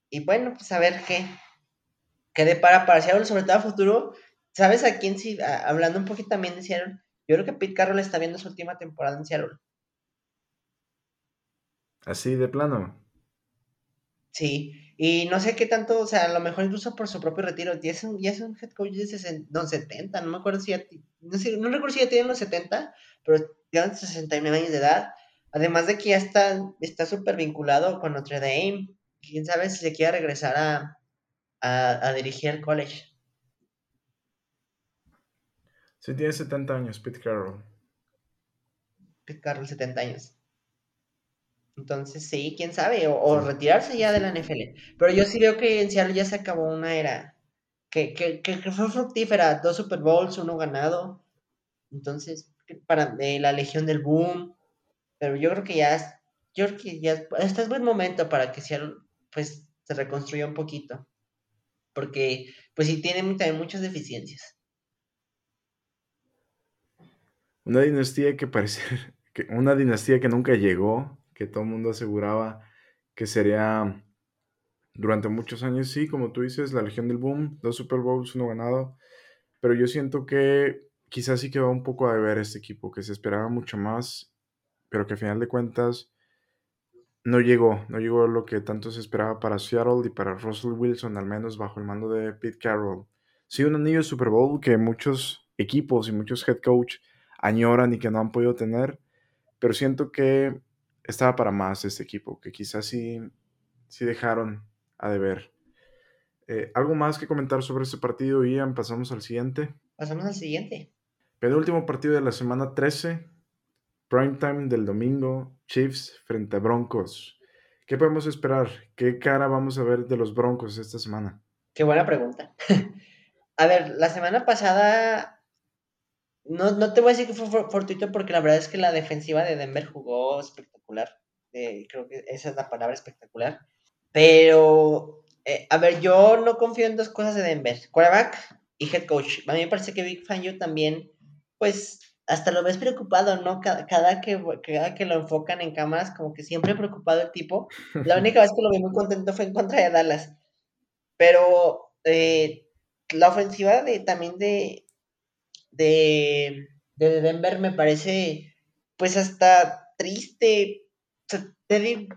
Y bueno, pues a ver qué, qué depara para Seattle, sobre todo a futuro. ¿Sabes a quién sí? hablando un poquito también de Seattle, yo creo que Pete Carroll está viendo su última temporada en Seattle. Así de plano. Sí, y no sé qué tanto, o sea, a lo mejor incluso por su propio retiro, ya es un, ya es un head coach de 60, 70, no me acuerdo si ya, no, sé, no recuerdo si ya tiene los 70, pero ya 69 años de edad, además de que ya está súper vinculado con Notre Dame, quién sabe si se quiere regresar a, a, dirigir el college. Sí, tiene 70 años, Pete Carroll. Pete Carroll, 70 años. Entonces, sí, quién sabe, o, retirarse ya de la NFL. Pero yo sí veo que en Seattle ya se acabó una era que, que, que, fue fructífera, dos Super Bowls, uno ganado. Entonces, para la Legión del Boom. Pero yo creo que ya, yo creo que ya, este es buen momento para que pues, se reconstruya un poquito. Porque, pues, sí tiene también muchas deficiencias. Una dinastía que parece, que, una dinastía que nunca llegó, que todo el mundo aseguraba que sería durante muchos años, sí, como tú dices, la Legión del Boom, dos Super Bowls, uno ganado, pero yo siento que quizás sí que va un poco a deber este equipo, que se esperaba mucho más, pero que a final de cuentas no llegó, no llegó lo que tanto se esperaba para Seattle y para Russell Wilson, al menos bajo el mando de Pete Carroll. Sí, un anillo de Super Bowl que muchos equipos y muchos head coach añoran y que no han podido tener, pero siento que estaba para más este equipo, que quizás sí, sí dejaron a deber. Eh, ¿Algo más que comentar sobre este partido, Ian? Pasamos al siguiente. Pasamos al siguiente. Penúltimo partido de la semana 13, primetime del domingo, Chiefs frente a Broncos. ¿Qué podemos esperar? ¿Qué cara vamos a ver de los Broncos esta semana? Qué buena pregunta. a ver, la semana pasada no, no te voy a decir que fue fortuito porque la verdad es que la defensiva de Denver jugó espectacular. Eh, creo que esa es la palabra espectacular. Pero, eh, a ver, yo no confío en dos cosas de Denver. Quarterback y head coach. A mí me parece que Big Fangio también, pues, hasta lo ves preocupado, ¿no? Cada, cada, que, cada que lo enfocan en cámaras, como que siempre preocupado el tipo. La única vez que lo vi muy contento fue en contra de Dallas. Pero eh, la ofensiva de, también de, de, de Denver me parece pues hasta triste.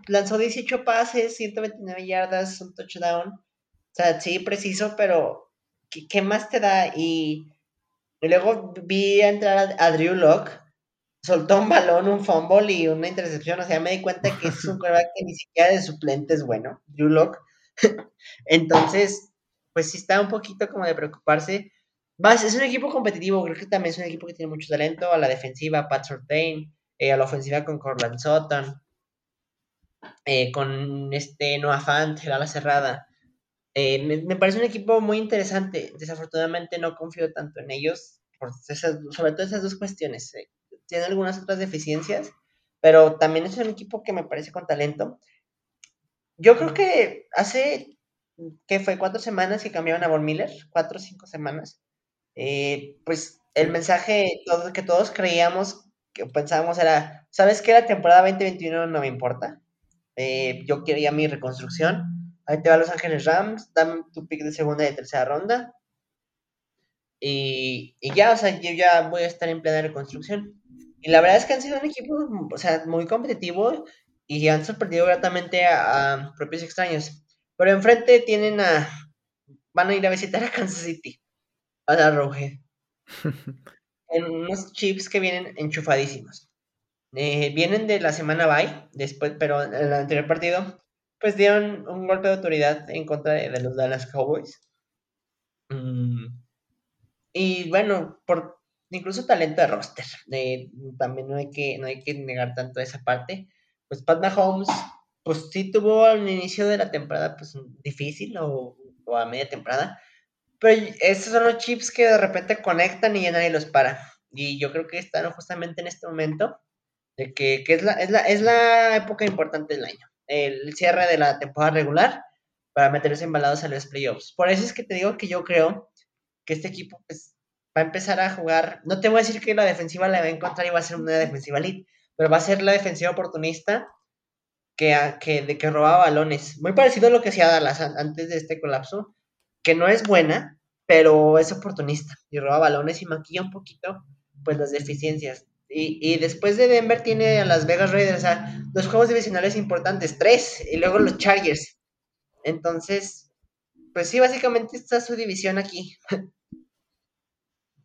lanzó 18 pases, 129 yardas, un touchdown. O sea, sí, preciso, pero ¿qué, más te da? Y, luego vi entrar a, Drew Locke, soltó un balón, un fumble y una intercepción. O sea, me di cuenta que es un quarterback que ni siquiera de suplente es bueno, Drew Locke. Entonces, pues sí está un poquito como de preocuparse es un equipo competitivo, creo que también es un equipo que tiene mucho talento. A la defensiva, Pat Surtain, eh, a la ofensiva con Corland Sutton, eh, con este Noah Fant, el ala cerrada. Eh, me, parece un equipo muy interesante. Desafortunadamente no confío tanto en ellos, por sobre todo esas dos cuestiones. tiene algunas otras deficiencias, pero también es un equipo que me parece con talento. Yo creo que hace, que fue cuatro semanas que cambiaron a Von Miller, cuatro o cinco semanas. Eh, pues el mensaje que todos creíamos, que pensábamos era, ¿sabes qué? La temporada 2021 no me importa. Eh, yo quería mi reconstrucción. Ahí te va Los Ángeles Rams, dame tu pick de segunda y de tercera ronda. Y, y, ya, o sea, yo ya voy a estar en plena reconstrucción. Y la verdad es que han sido un equipo, o sea, muy competitivo y han sorprendido gratamente a, propios extraños. Pero enfrente tienen a. Van a ir a visitar a Kansas City, a la Roje. en unos chips que vienen enchufadísimos. Eh, vienen de la semana bye, después, pero en el anterior partido, pues dieron un golpe de autoridad en contra de, los Dallas Cowboys. Mm, y bueno, por incluso talento de roster, también no hay, que, no hay que negar tanto esa parte. Pues Pat Mahomes, pues sí tuvo al inicio de la temporada pues difícil o, o a media temporada, pero estos son los chips que de repente conectan y ya nadie los para. Y yo creo que están justamente en este momento, de que, es, la, es, la, es la época importante del año. El cierre de la temporada regular para meterse embalados a los playoffs. Por eso es que te digo que yo creo que este equipo pues, va a empezar a jugar. No te voy a decir que la defensiva la va a encontrar y va a ser una defensiva elite, pero va a ser la defensiva oportunista que, que, de que robaba balones. Muy parecido a lo que hacía Dallas antes de este colapso que no es buena, pero es oportunista y roba balones y maquilla un poquito pues las deficiencias. Y, después de Denver tiene a las Vegas Raiders, o sea, dos juegos divisionales importantes, tres, y luego los Chargers. Entonces, pues sí, básicamente está su división aquí.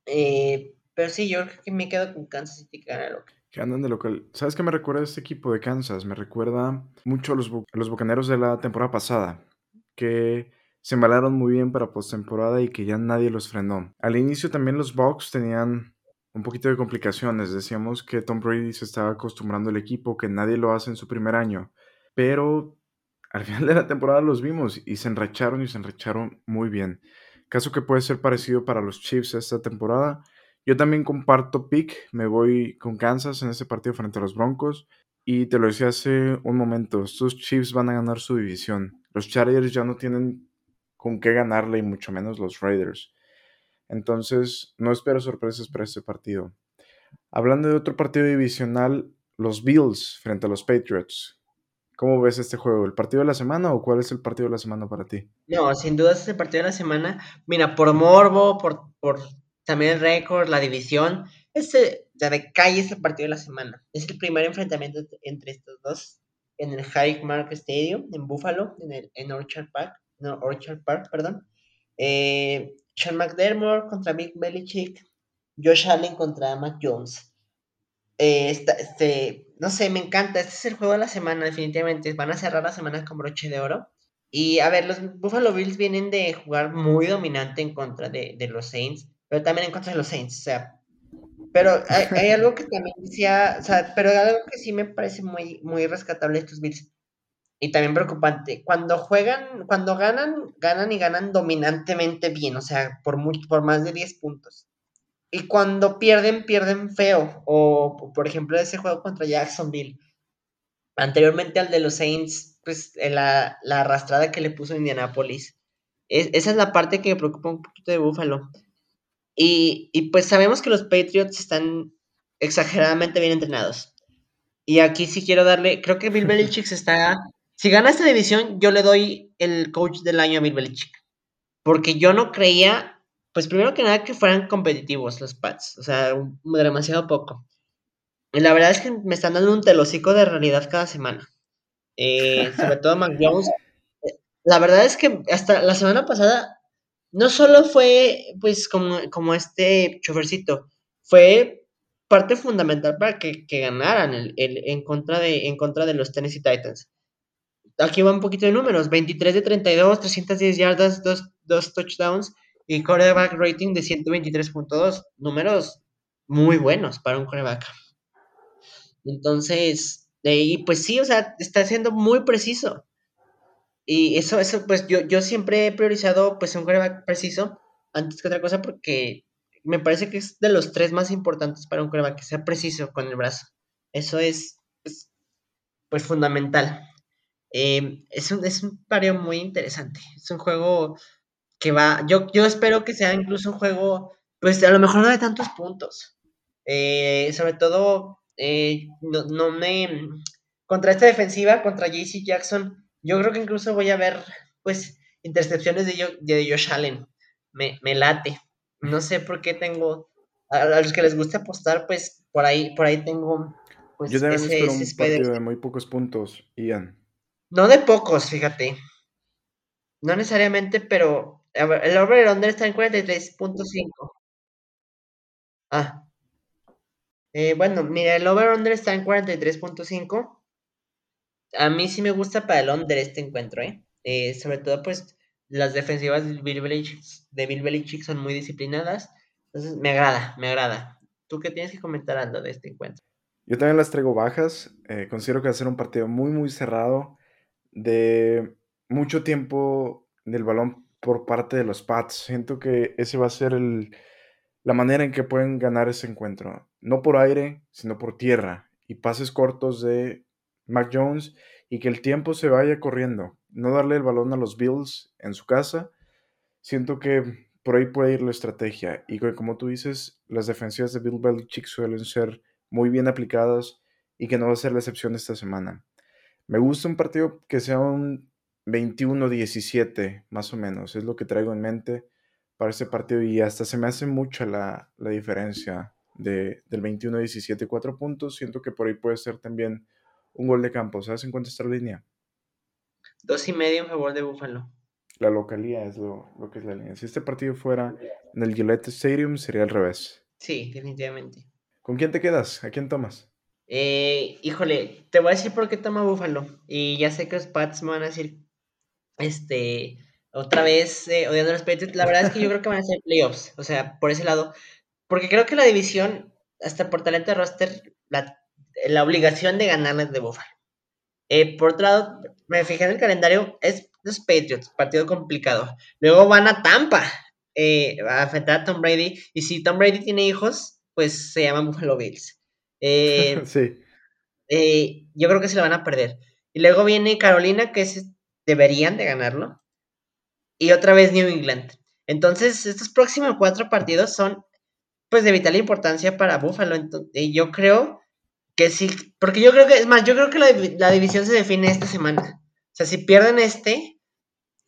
Eh, pero sí, yo creo que me quedo con Kansas City que gana local. Que andan de local. ¿Sabes qué me recuerda este equipo de Kansas? Me recuerda mucho a los, a los Bucaneros de la temporada pasada, que se embalaron muy bien para postemporada y que ya nadie los frenó. Al inicio también los Bucks tenían un poquito de complicaciones. Decíamos que Tom Brady se estaba acostumbrando al equipo, que nadie lo hace en su primer año. Pero al final de la temporada los vimos y se enracharon y se enracharon muy bien. Caso que puede ser parecido para los Chiefs esta temporada. Yo también comparto pick, me voy con Kansas en este partido frente a los Broncos. Y te lo decía hace un momento, estos Chiefs van a ganar su división. Los Chargers ya no tienen con qué ganarle y mucho menos los Raiders. Entonces, no espero sorpresas para este partido. Hablando de otro partido divisional, los Bills frente a los Patriots. ¿Cómo ves este juego? ¿El partido de la semana o cuál es el partido de la semana para ti? No, sin duda es el partido de la semana. Mira, por morbo, por, por también el récord, la división, este, ya de calle es el partido de la semana. Es el primer enfrentamiento entre estos dos en el High Mark Stadium en Buffalo, en, el, en Orchard Park no, Orchard Park, perdón. Eh, Sean McDermott contra Big Belichick, Josh Allen contra Mac Jones. Eh, este, no sé, me encanta. Este es el juego de la semana, definitivamente. Van a cerrar la semana con broche de oro. Y a ver, los Buffalo Bills vienen de jugar muy dominante en contra de, los Saints, pero también en contra de los Saints. O sea, pero hay, algo que también decía, o sea, pero algo que sí me parece muy, muy rescatable de estos Bills y también preocupante. Cuando juegan, cuando ganan, ganan y ganan dominantemente bien, o sea, por, por más de 10 puntos. Y cuando pierden, pierden feo. O, por ejemplo, ese juego contra Jacksonville. Anteriormente al de los Saints, pues la, la arrastrada que le puso Indianapolis. esa es la parte que me preocupa un poquito de Buffalo. Y, y pues sabemos que los Patriots están exageradamente bien entrenados. Y aquí sí quiero darle, creo que Bill Belichick está si gana esta división, yo le doy el coach del año a Bill Belichick. Porque yo no creía, pues primero que nada, que fueran competitivos los Pats. O sea, demasiado poco. Y la verdad es que me están dando un telocico de realidad cada semana. Eh, sobre todo Mac Jones. La verdad es que hasta la semana pasada no solo fue pues como, como este chofercito, fue parte fundamental para que, ganaran el, en, contra de, en contra de los Tennessee Titans aquí va un poquito de números, 23 de 32, 310 yardas, 2, touchdowns y quarterback rating de 123.2, números muy buenos para un quarterback. Entonces, de ahí, pues sí, o sea, está siendo muy preciso. Y eso, eso, pues yo, yo siempre he priorizado pues un quarterback preciso antes que otra cosa porque me parece que es de los tres más importantes para un quarterback que sea preciso con el brazo. Eso es, pues, pues fundamental. Em, es, un, es un pario muy interesante. Es un juego que va. Yo, yo espero que sea incluso un juego, pues a lo mejor no de tantos puntos. Eh, sobre todo, eh, no, me. contra esta defensiva, contra JC Jackson, yo creo que incluso voy a ver, pues, intercepciones de, de Josh Allen. Me, me late. No sé por qué tengo, a, los que les gusta apostar, pues, por ahí, por ahí tengo, pues, Yo también espero un partido de muy pocos puntos, Ian. No de pocos, fíjate. No necesariamente, pero el over-under está en 43.5. Ah. Eh, bueno, mira, el over-under está en 43.5. A mí sí me gusta para el under este encuentro, ¿eh? ¿eh? sobre todo, pues, las defensivas de Bill, Belichick, de son muy disciplinadas. Entonces, me agrada, me agrada. ¿Tú qué tienes que comentar, Aldo, de este encuentro? Yo también las traigo bajas. Eh, considero que va a ser un partido muy, muy cerrado. De mucho tiempo del balón por parte de los Pats. Siento que ese va a ser el, la manera en que pueden ganar ese encuentro. No por aire, sino por tierra. Y pases cortos de Mac Jones y que el tiempo se vaya corriendo. No darle el balón a los Bills en su casa. Siento que por ahí puede ir la estrategia. Y como tú dices, las defensivas de Bill Belichick suelen ser muy bien aplicadas y que no va a ser la excepción esta semana. Me gusta un partido que sea un 21-17, más o menos. Es lo que traigo en mente para este partido y hasta se me hace mucha la, diferencia de, del 21-17, 4 puntos. Siento que por ahí puede ser también un gol de campo. ¿Sabes en cuánto está la línea? Dos y medio en favor de Búfalo. La localía es lo, que es la línea. Si este partido fuera en el Gillette Stadium, sería al revés. Sí, definitivamente. ¿Con quién te quedas? ¿A quién tomas? Eh, híjole, te voy a decir por qué toma Búfalo. Y ya sé que los Pats me van a decir, este, otra vez eh, odiando los Patriots. La verdad es que yo creo que van a ser playoffs, o sea, por ese lado. Porque creo que la división, hasta por talento de roster, la, la obligación de ganarles de Buffalo. Eh, por otro lado, me fijé en el calendario, es los Patriots, partido complicado. Luego van a Tampa eh, a enfrentar a Tom Brady. Y si Tom Brady tiene hijos, pues se llaman Buffalo Bills. sí. yo creo que se lo van a perder. Y luego viene Carolina, que es, deberían de ganarlo y otra vez New England. Entonces, estos próximos cuatro partidos son pues de vital importancia para Buffalo. y yo creo que sí, porque yo creo que, es más, yo creo que la, división se define esta semana. O sea, si pierden este,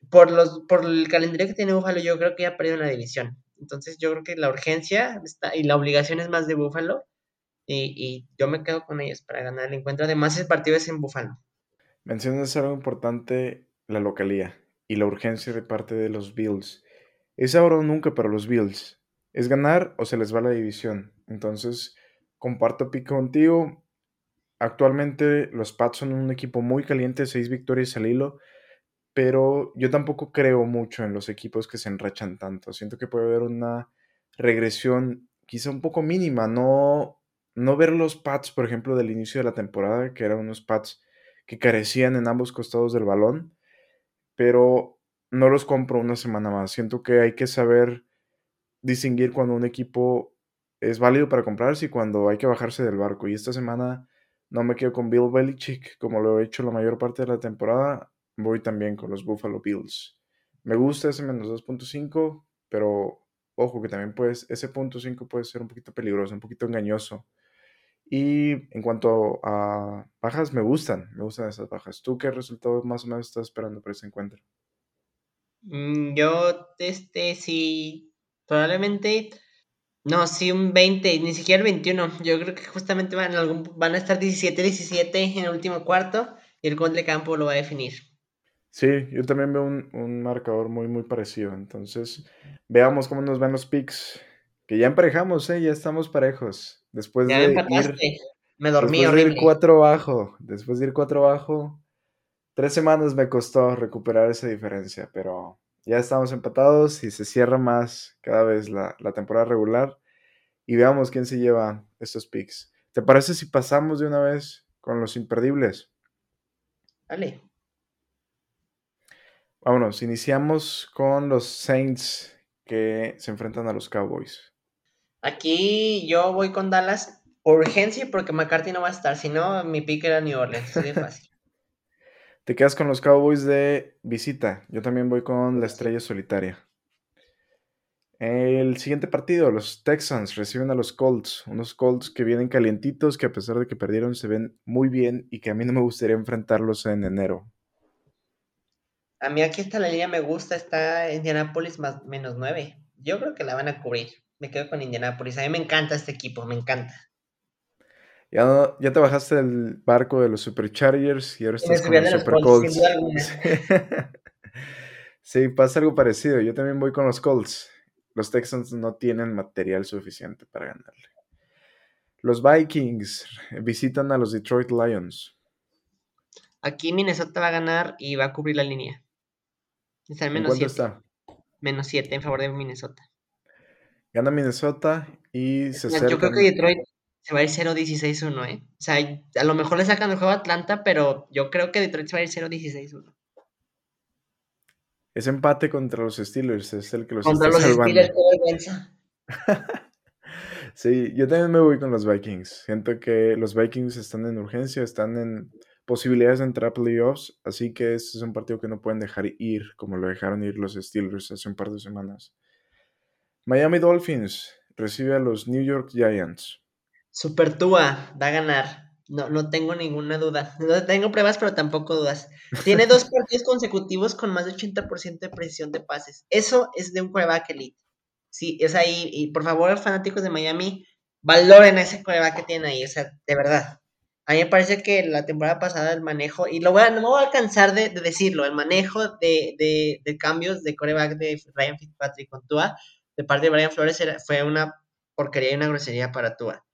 por, los, por el calendario que tiene Buffalo, yo creo que ya perdido la división. Entonces, yo creo que la urgencia está, y la obligación es más de Buffalo. Y, yo me quedo con ellos para ganar el encuentro. Además, el partido es en Buffalo. Mencionas algo importante, la localía y la urgencia de parte de los Bills. Es ahora o nunca para los Bills. Es ganar o se les va la división. Entonces, comparto pico contigo. Actualmente los Pats son un equipo muy caliente, seis victorias al hilo, pero yo tampoco creo mucho en los equipos que se enrachan tanto. Siento que puede haber una regresión quizá un poco mínima, no, no ver los Pats, por ejemplo, del inicio de la temporada, que eran unos Pats que carecían en ambos costados del balón, pero no los compro una semana más. Siento que hay que saber distinguir cuando un equipo es válido para comprarse y cuando hay que bajarse del barco. Y esta semana no me quedo con Bill Belichick como lo he hecho la mayor parte de la temporada. Voy también con los Buffalo Bills. Me gusta ese menos 2.5, pero ojo que también puedes, ese punto 5 puede ser un poquito peligroso, un poquito engañoso. Y en cuanto a bajas, me gustan, me gustan esas bajas. ¿Tú qué resultado más o menos estás esperando para ese encuentro? Mm, yo, este, sí, probablemente, no, sí, un 20, ni siquiera el 21. Yo creo que justamente van, algún, van a estar 17-17 en el último cuarto y el gol de campo lo va a definir. Sí, yo también veo un, un marcador muy, muy parecido. Entonces, veamos cómo nos van los picks. Que ya emparejamos, ¿eh? Ya estamos parejos. Después de ir, me dormí después de ir cuatro bajo, después de ir cuatro bajo, tres semanas me costó recuperar esa diferencia, pero ya estamos empatados y se cierra más cada vez la, la temporada regular y veamos quién se lleva estos picks. ¿Te parece si pasamos de una vez con los imperdibles? Dale. Vámonos, iniciamos con los Saints que se enfrentan a los Cowboys. Aquí yo voy con Dallas urgencia porque McCarthy no va a estar, si no, mi pick era New Orleans, así fácil. Te quedas con los Cowboys de visita. Yo también voy con la estrella solitaria. El siguiente partido, los Texans reciben a los Colts, unos Colts que vienen calientitos, que a pesar de que perdieron se ven muy bien y que a mí no me gustaría enfrentarlos en enero. A mí aquí está la línea me gusta, está Indianapolis más menos 9. Yo creo que la van a cubrir. Me quedo con Indianapolis. A mí me encanta este equipo, me encanta. Ya, ya te bajaste del barco de los Superchargers y ahora estás con los Super Colts. sí, pasa algo parecido. Yo también voy con los Colts. Los Texans no tienen material suficiente para ganarle. Los Vikings visitan a los Detroit Lions. Aquí Minnesota va a ganar y va a cubrir la línea. Está en menos 7. está? Menos 7 en favor de Minnesota. Gana Minnesota y se acerca. Yo creo que Detroit se va a ir 0-16-1, ¿eh? O sea, a lo mejor le sacan el juego a Atlanta, pero yo creo que Detroit se va a ir 0-16-1. Ese empate contra los Steelers es el que los contra está los salvando. Steelers, sí, yo también me voy con los Vikings. Siento que los Vikings están en urgencia, están en posibilidades de entrar a playoffs, así que este es un partido que no pueden dejar ir como lo dejaron ir los Steelers hace un par de semanas. Miami Dolphins recibe a los New York Giants. Super Tua va a ganar. No, no tengo ninguna duda. No tengo pruebas, pero tampoco dudas. Tiene dos partidos consecutivos con más de 80% de precisión de pases. Eso es de un quarterback elite. Sí, es ahí. Y por favor, fanáticos de Miami, valoren ese quarterback que tienen ahí. O sea, de verdad. A mí me parece que la temporada pasada el manejo, y lo voy a, no me voy a cansar de, decirlo, el manejo de, de, cambios de coreback de Ryan Fitzpatrick con Tua, de parte de Brian Flores, fue una porquería y una grosería para Tua.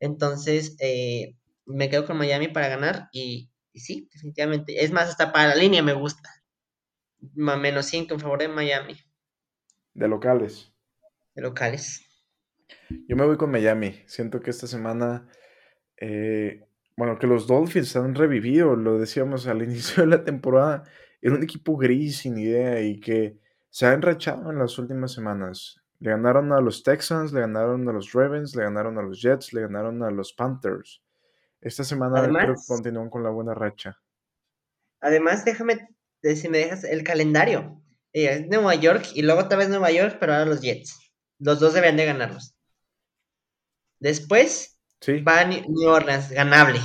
Entonces, eh, me quedo con Miami para ganar y, sí, definitivamente. Es más, hasta para la línea me gusta. Menos 5 en favor de Miami. De locales. De locales. Yo me voy con Miami. Siento que esta semana, eh, bueno, que los Dolphins han revivido, lo decíamos al inicio de la temporada, era un equipo gris, sin idea, y que se ha enrachado en las últimas semanas. Le ganaron a los Texans, le ganaron a los Ravens, le ganaron a los Jets, le ganaron a los Panthers. Esta semana creo que continúan con la buena racha. Además, déjame, si me dejas, el calendario. Eh, es Nueva York y luego otra vez Nueva York, pero ahora los Jets. Los dos deberían de ganarlos. Después va a New Orleans, ganable.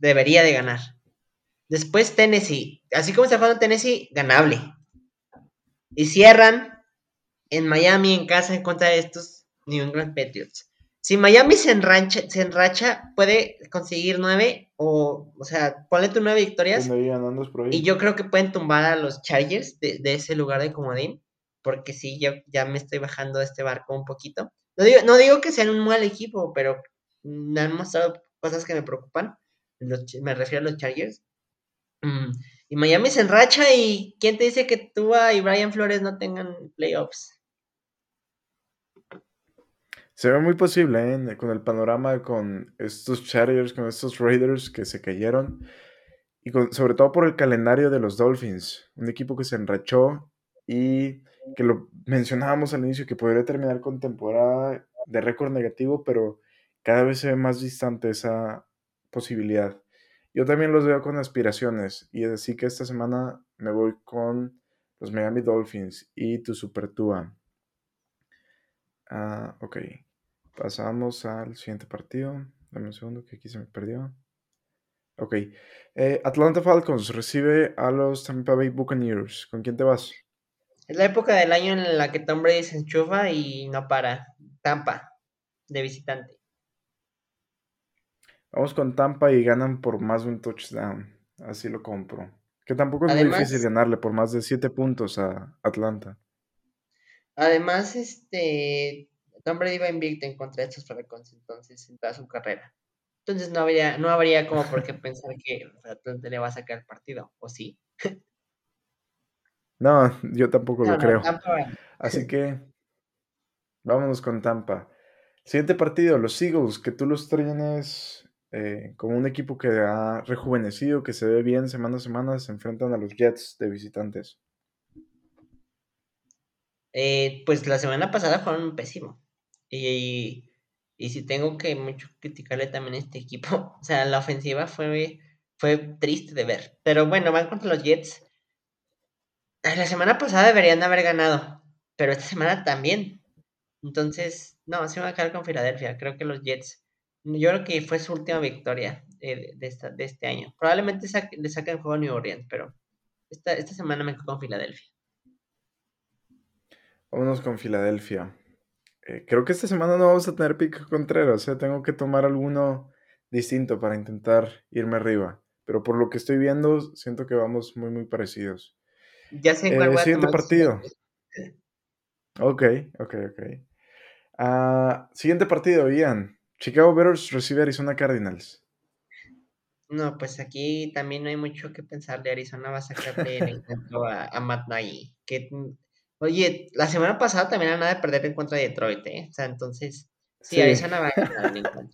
Debería de ganar. Después Tennessee. Así como está jugando Tennessee, ganable. Y cierran en Miami en casa en contra de estos New England Patriots. Si Miami se enracha, se enracha puede conseguir nueve o, o sea, ponle tu nueve victorias. Y yo creo que pueden tumbar a los Chargers de, ese lugar de comodín, porque sí, yo ya me estoy bajando de este barco un poquito. No digo, no digo que sean un mal equipo, pero me han mostrado cosas que me preocupan. me refiero a los Chargers. Mm, y Miami se enracha y ¿quién te dice que Tua y Brian Flores no tengan playoffs? Se ve muy posible, ¿eh? Con el panorama, con estos Chargers, con estos Raiders que se cayeron. Y sobre todo por el calendario de los Dolphins. Un equipo que se enrachó y que lo mencionábamos al inicio, que podría terminar con temporada de récord negativo, pero cada vez se ve más distante esa posibilidad. Yo también los veo con aspiraciones y así que esta semana me voy con los Miami Dolphins y tu Super Tua. Ah, ok. Pasamos al siguiente partido. Dame un segundo que aquí se me perdió. Ok. Eh, Atlanta Falcons recibe a los Tampa Bay Buccaneers. ¿Con quién te vas? Es la época del año en la que Tom Brady se enchufa y no para. Tampa, de visitante. Vamos con Tampa y ganan por más de un touchdown. Así lo compro. Que tampoco es muy difícil ganarle por más de 7 puntos a Atlanta. Además, este Tom Brady va invicto en contra de estos Falcons entonces en toda su carrera. Entonces no habría, no habría como por qué pensar que Atlanta le va a sacar el partido, ¿o sí? No, yo tampoco lo creo. Así que vámonos con Tampa. Siguiente partido, los Eagles, que tú los tienes eh, como un equipo que ha rejuvenecido, que se ve bien semana a semana, se enfrentan a los Jets de visitantes. Eh, pues la semana pasada fueron pésimo. Y, si tengo que mucho criticarle también a este equipo, o sea, la ofensiva fue, fue triste de ver. Pero bueno, van contra los Jets. La semana pasada deberían haber ganado, pero esta semana también. Entonces, no, se va a quedar con Filadelfia. Creo que los Jets, yo creo que fue su última victoria eh, de, de este año. Probablemente le saquen juego a New Orleans, pero esta, esta semana me quedo con Filadelfia. Vámonos con Filadelfia. Eh, creo que esta semana no vamos a tener pick Contreras, o sea, tengo que tomar alguno distinto para intentar irme arriba. Pero por lo que estoy viendo, siento que vamos muy, muy parecidos. Ya sé cuál eh, Siguiente partido. Ok, ok, ok. Uh, siguiente partido, Ian. Chicago Bears recibe Arizona Cardinals. No, pues aquí también no hay mucho que pensar de Arizona va a sacarle el encuentro a, Matt Nagy. Que, oye, la semana pasada también era nada de perder en contra de Detroit, ¿eh? O sea, entonces, sí, Arizona va a ganar.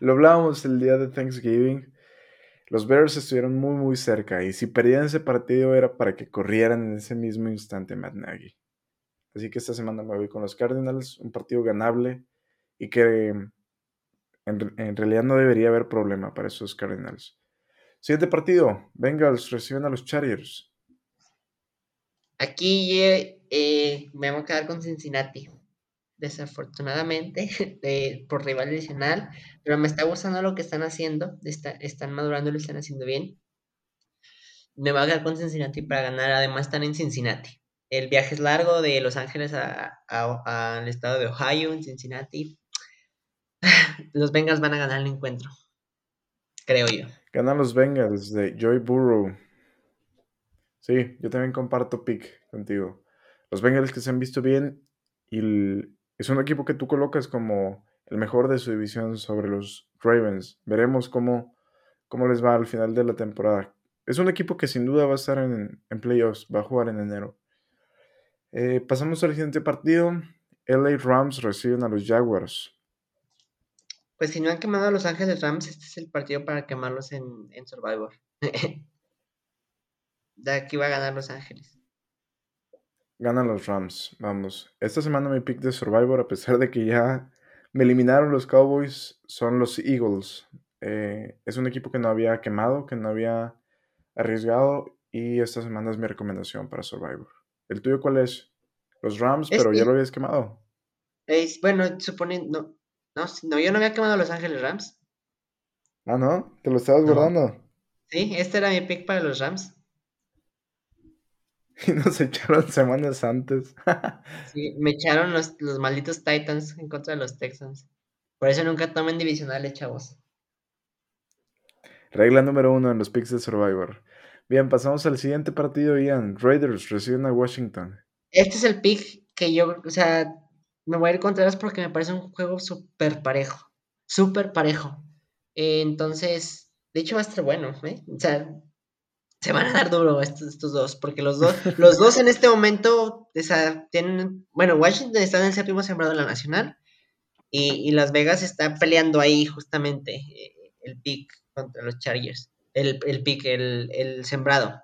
Lo hablábamos el día de Thanksgiving. Los Bears estuvieron muy, muy cerca y si perdían ese partido era para que corrieran en ese mismo instante Matt Nagy. Así que esta semana me voy con los Cardinals, un partido ganable y que en, realidad no debería haber problema para esos Cardinals. Siguiente partido, Bengals reciben a los Chargers. Aquí eh, me voy a quedar con Cincinnati desafortunadamente, por rival adicional, pero me está gustando lo que están haciendo, están madurando lo están haciendo bien. Me va a quedar con Cincinnati para ganar, además están en Cincinnati. El viaje es largo de Los Ángeles al estado de Ohio, en Cincinnati. Los Bengals van a ganar el encuentro, creo yo. Ganan los Bengals de Joy Burrow. Sí, yo también comparto pick contigo. Los Bengals que se han visto bien y es un equipo que tú colocas como el mejor de su división sobre los Ravens. Veremos cómo, cómo les va al final de la temporada. Es un equipo que sin duda va a estar en, playoffs, va a jugar en enero. Eh, pasamos al siguiente partido. LA Rams reciben a los Jaguars. Pues si no han quemado a Los Ángeles Rams, este es el partido para quemarlos en, en Survivor. de aquí va a ganar Los Ángeles. Ganan los Rams, vamos. Esta semana mi pick de Survivor, a pesar de que ya me eliminaron los Cowboys, son los Eagles. Eh, es un equipo que no había quemado, que no había arriesgado y esta semana es mi recomendación para Survivor. ¿El tuyo cuál es? Los Rams, pero ya lo habías quemado. Es, bueno, supone, no, no, yo no había quemado a Los Ángeles Rams. Ah, ¿no? ¿Te lo estabas guardando? Sí, este era mi pick para los Rams. Y nos echaron semanas antes. sí, me echaron los, malditos Titans en contra de los Texans. Por eso nunca tomen divisionales, chavos. Regla número uno en los picks de Survivor. Bien, pasamos al siguiente partido, Ian. Raiders reciben a Washington. Este es el pick que yo, o sea, me voy a ir contra ellos porque me parece un juego súper parejo. Súper parejo. Eh, entonces, de hecho va a estar bueno, ¿eh? O sea, se van a dar duro estos, estos dos, porque los dos, los dos en este momento tienen, bueno, Washington está en el séptimo sembrado de la Nacional y, Las Vegas está peleando ahí justamente eh, el pick contra los Chargers, el, el pick, el, sembrado.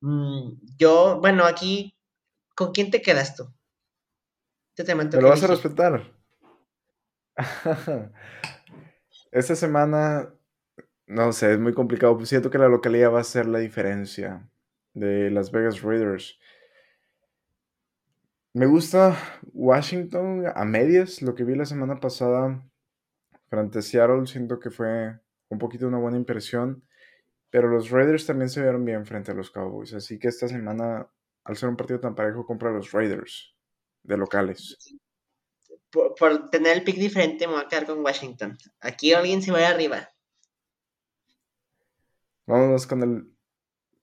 Mm, yo, bueno, aquí, ¿con quién te quedas tú? te ¿Me lo vas a respetar? Esta semana no sé, es muy complicado. Pues siento que la localidad va a ser la diferencia de Las Vegas Raiders. Me gusta Washington a medias, lo que vi la semana pasada frente a Seattle, siento que fue un poquito una buena impresión, pero los Raiders también se vieron bien frente a los Cowboys, así que esta semana, al ser un partido tan parejo, compra los Raiders de locales. Por, por tener el pick diferente, me voy a quedar con Washington. Aquí alguien se va arriba. Vámonos con el.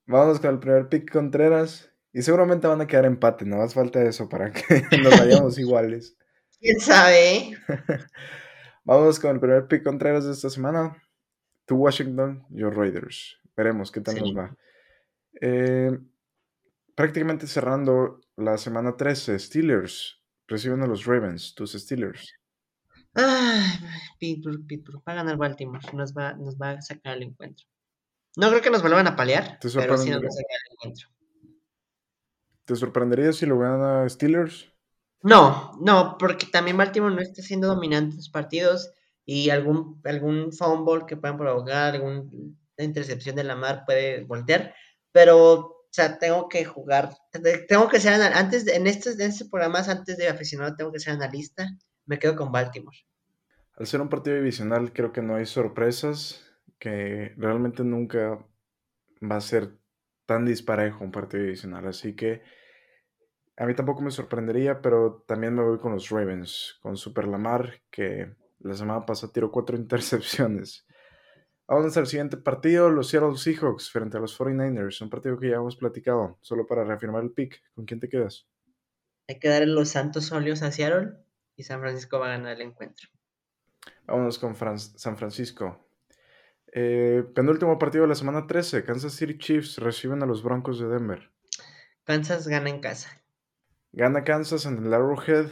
Vámonos con el primer pick Contreras. Y seguramente van a quedar empate, no más falta eso para que nos vayamos iguales. ¿Quién sabe? Vámonos con el primer pick Contreras de esta semana. Tu Washington, yo Raiders. Veremos qué tal nos va. Eh, prácticamente cerrando la semana 13, Steelers reciben a los Ravens, tus Steelers. Ay, Pittsburgh, Pittsburgh, va a ganar Baltimore, nos va, nos va a sacar el encuentro. No creo que nos vuelvan a palear, ¿Te pero sí nos el encuentro. ¿Te sorprendería si lo ganan Steelers? No, no, porque también Baltimore no está siendo dominante en sus partidos y algún, algún fumble que puedan provocar, alguna intercepción de la mar puede voltear, pero o sea, tengo que jugar, tengo que ser, antes, en estos, en estos programas, antes de aficionado, tengo que ser analista, me quedo con Baltimore. Al ser un partido divisional, creo que no hay sorpresas, que realmente nunca va a ser tan disparejo un partido divisional, así que a mí tampoco me sorprendería, pero también me voy con los Ravens, con Super Lamar, que la semana pasada tiró cuatro intercepciones. Vamos al siguiente partido, los Seattle Seahawks frente a los 49ers, un partido que ya hemos platicado, solo para reafirmar el pick. ¿Con quién te quedas? Hay que darle los santos óleos a Seattle y San Francisco va a ganar el encuentro. Vámonos con San Francisco. Eh, penúltimo partido de la semana 13, Kansas City Chiefs reciben a los Broncos de Denver. Kansas gana en casa. Gana Kansas en el Arrowhead.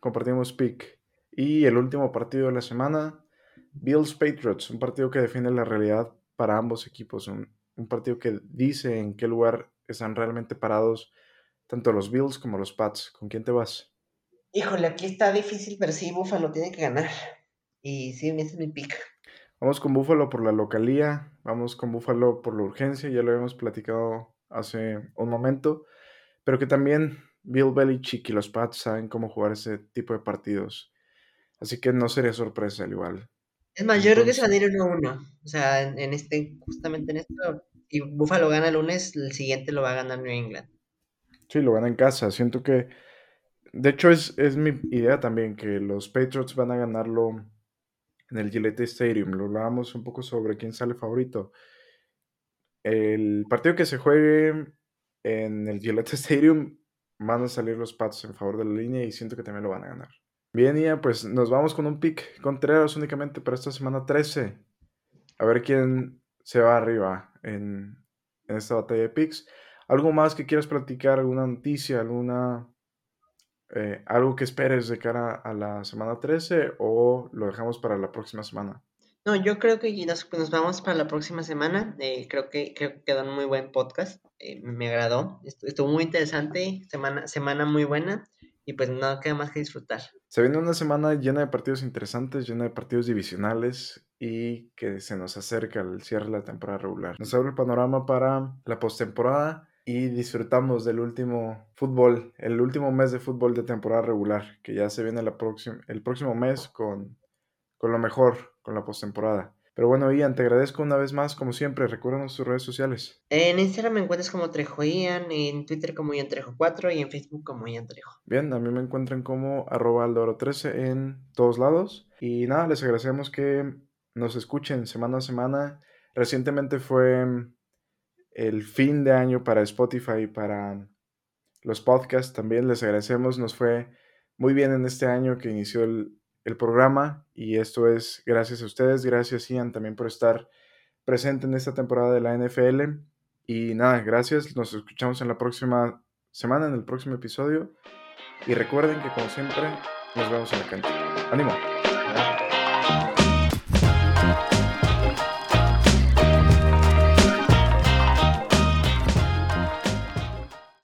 Compartimos pick. Y el último partido de la semana, Bills Patriots, un partido que define la realidad para ambos equipos, un, partido que dice en qué lugar están realmente parados tanto los Bills como los Pats. ¿Con quién te vas? Híjole, aquí está difícil, pero sí, Buffalo tiene que ganar. Y sí, ese es mi pick. Vamos con Buffalo por la localía, vamos con Buffalo por la urgencia, ya lo habíamos platicado hace un momento, pero que también Bill Belichick y los Pats saben cómo jugar ese tipo de partidos. Así que no sería sorpresa al igual. Es más, yo creo que se van a ir 1-1. O sea, en, este, justamente en esto, si Buffalo gana el lunes, el siguiente lo va a ganar New England. Sí, lo gana en casa. Siento que, de hecho, es, es mi idea también que los Patriots van a ganarlo en el Gillette Stadium. Lo hablábamos un poco sobre quién sale favorito. El partido que se juegue en el Gillette Stadium van a salir los Pats en favor de la línea y siento que también lo van a ganar. Bien, Ian, pues nos vamos con un pick Contreras únicamente para esta semana 13. A ver quién se va arriba en, esta batalla de picks. ¿Algo más que quieras platicar? ¿Alguna noticia? ¿Alguna eh, algo que esperes de cara a la semana 13 o lo dejamos para la próxima semana? No, yo creo que nos, nos vamos para la próxima semana. Eh, creo, que, creo que quedó un muy buen podcast. Eh, me agradó. Estuvo, muy interesante. Semana, semana muy buena. Y pues no queda más que disfrutar. Se viene una semana llena de partidos interesantes, llena de partidos divisionales y que se nos acerca el cierre de la temporada regular. Nos abre el panorama para la postemporada y disfrutamos del último fútbol, el último mes de fútbol de temporada regular, que ya se viene la el próximo mes con, con lo mejor, con la postemporada. Pero bueno, Ian, te agradezco una vez más, como siempre. Recuérdanos tus redes sociales. En Instagram me encuentras como Trejo Ian, en Twitter como Ian Trejo 4 y en Facebook como Ian Trejo. Bien, a mí me encuentran como arroba aldoro13 en todos lados. Y nada, les agradecemos que nos escuchen semana a semana. Recientemente fue el fin de año para Spotify y para los podcasts también. Les agradecemos, nos fue muy bien en este año que inició el, programa y esto es gracias a ustedes, gracias Ian también por estar presente en esta temporada de la NFL. Y nada, gracias, nos escuchamos en la próxima semana, en el próximo episodio. Y recuerden que como siempre, nos vemos en la cancha. ¡Ánimo!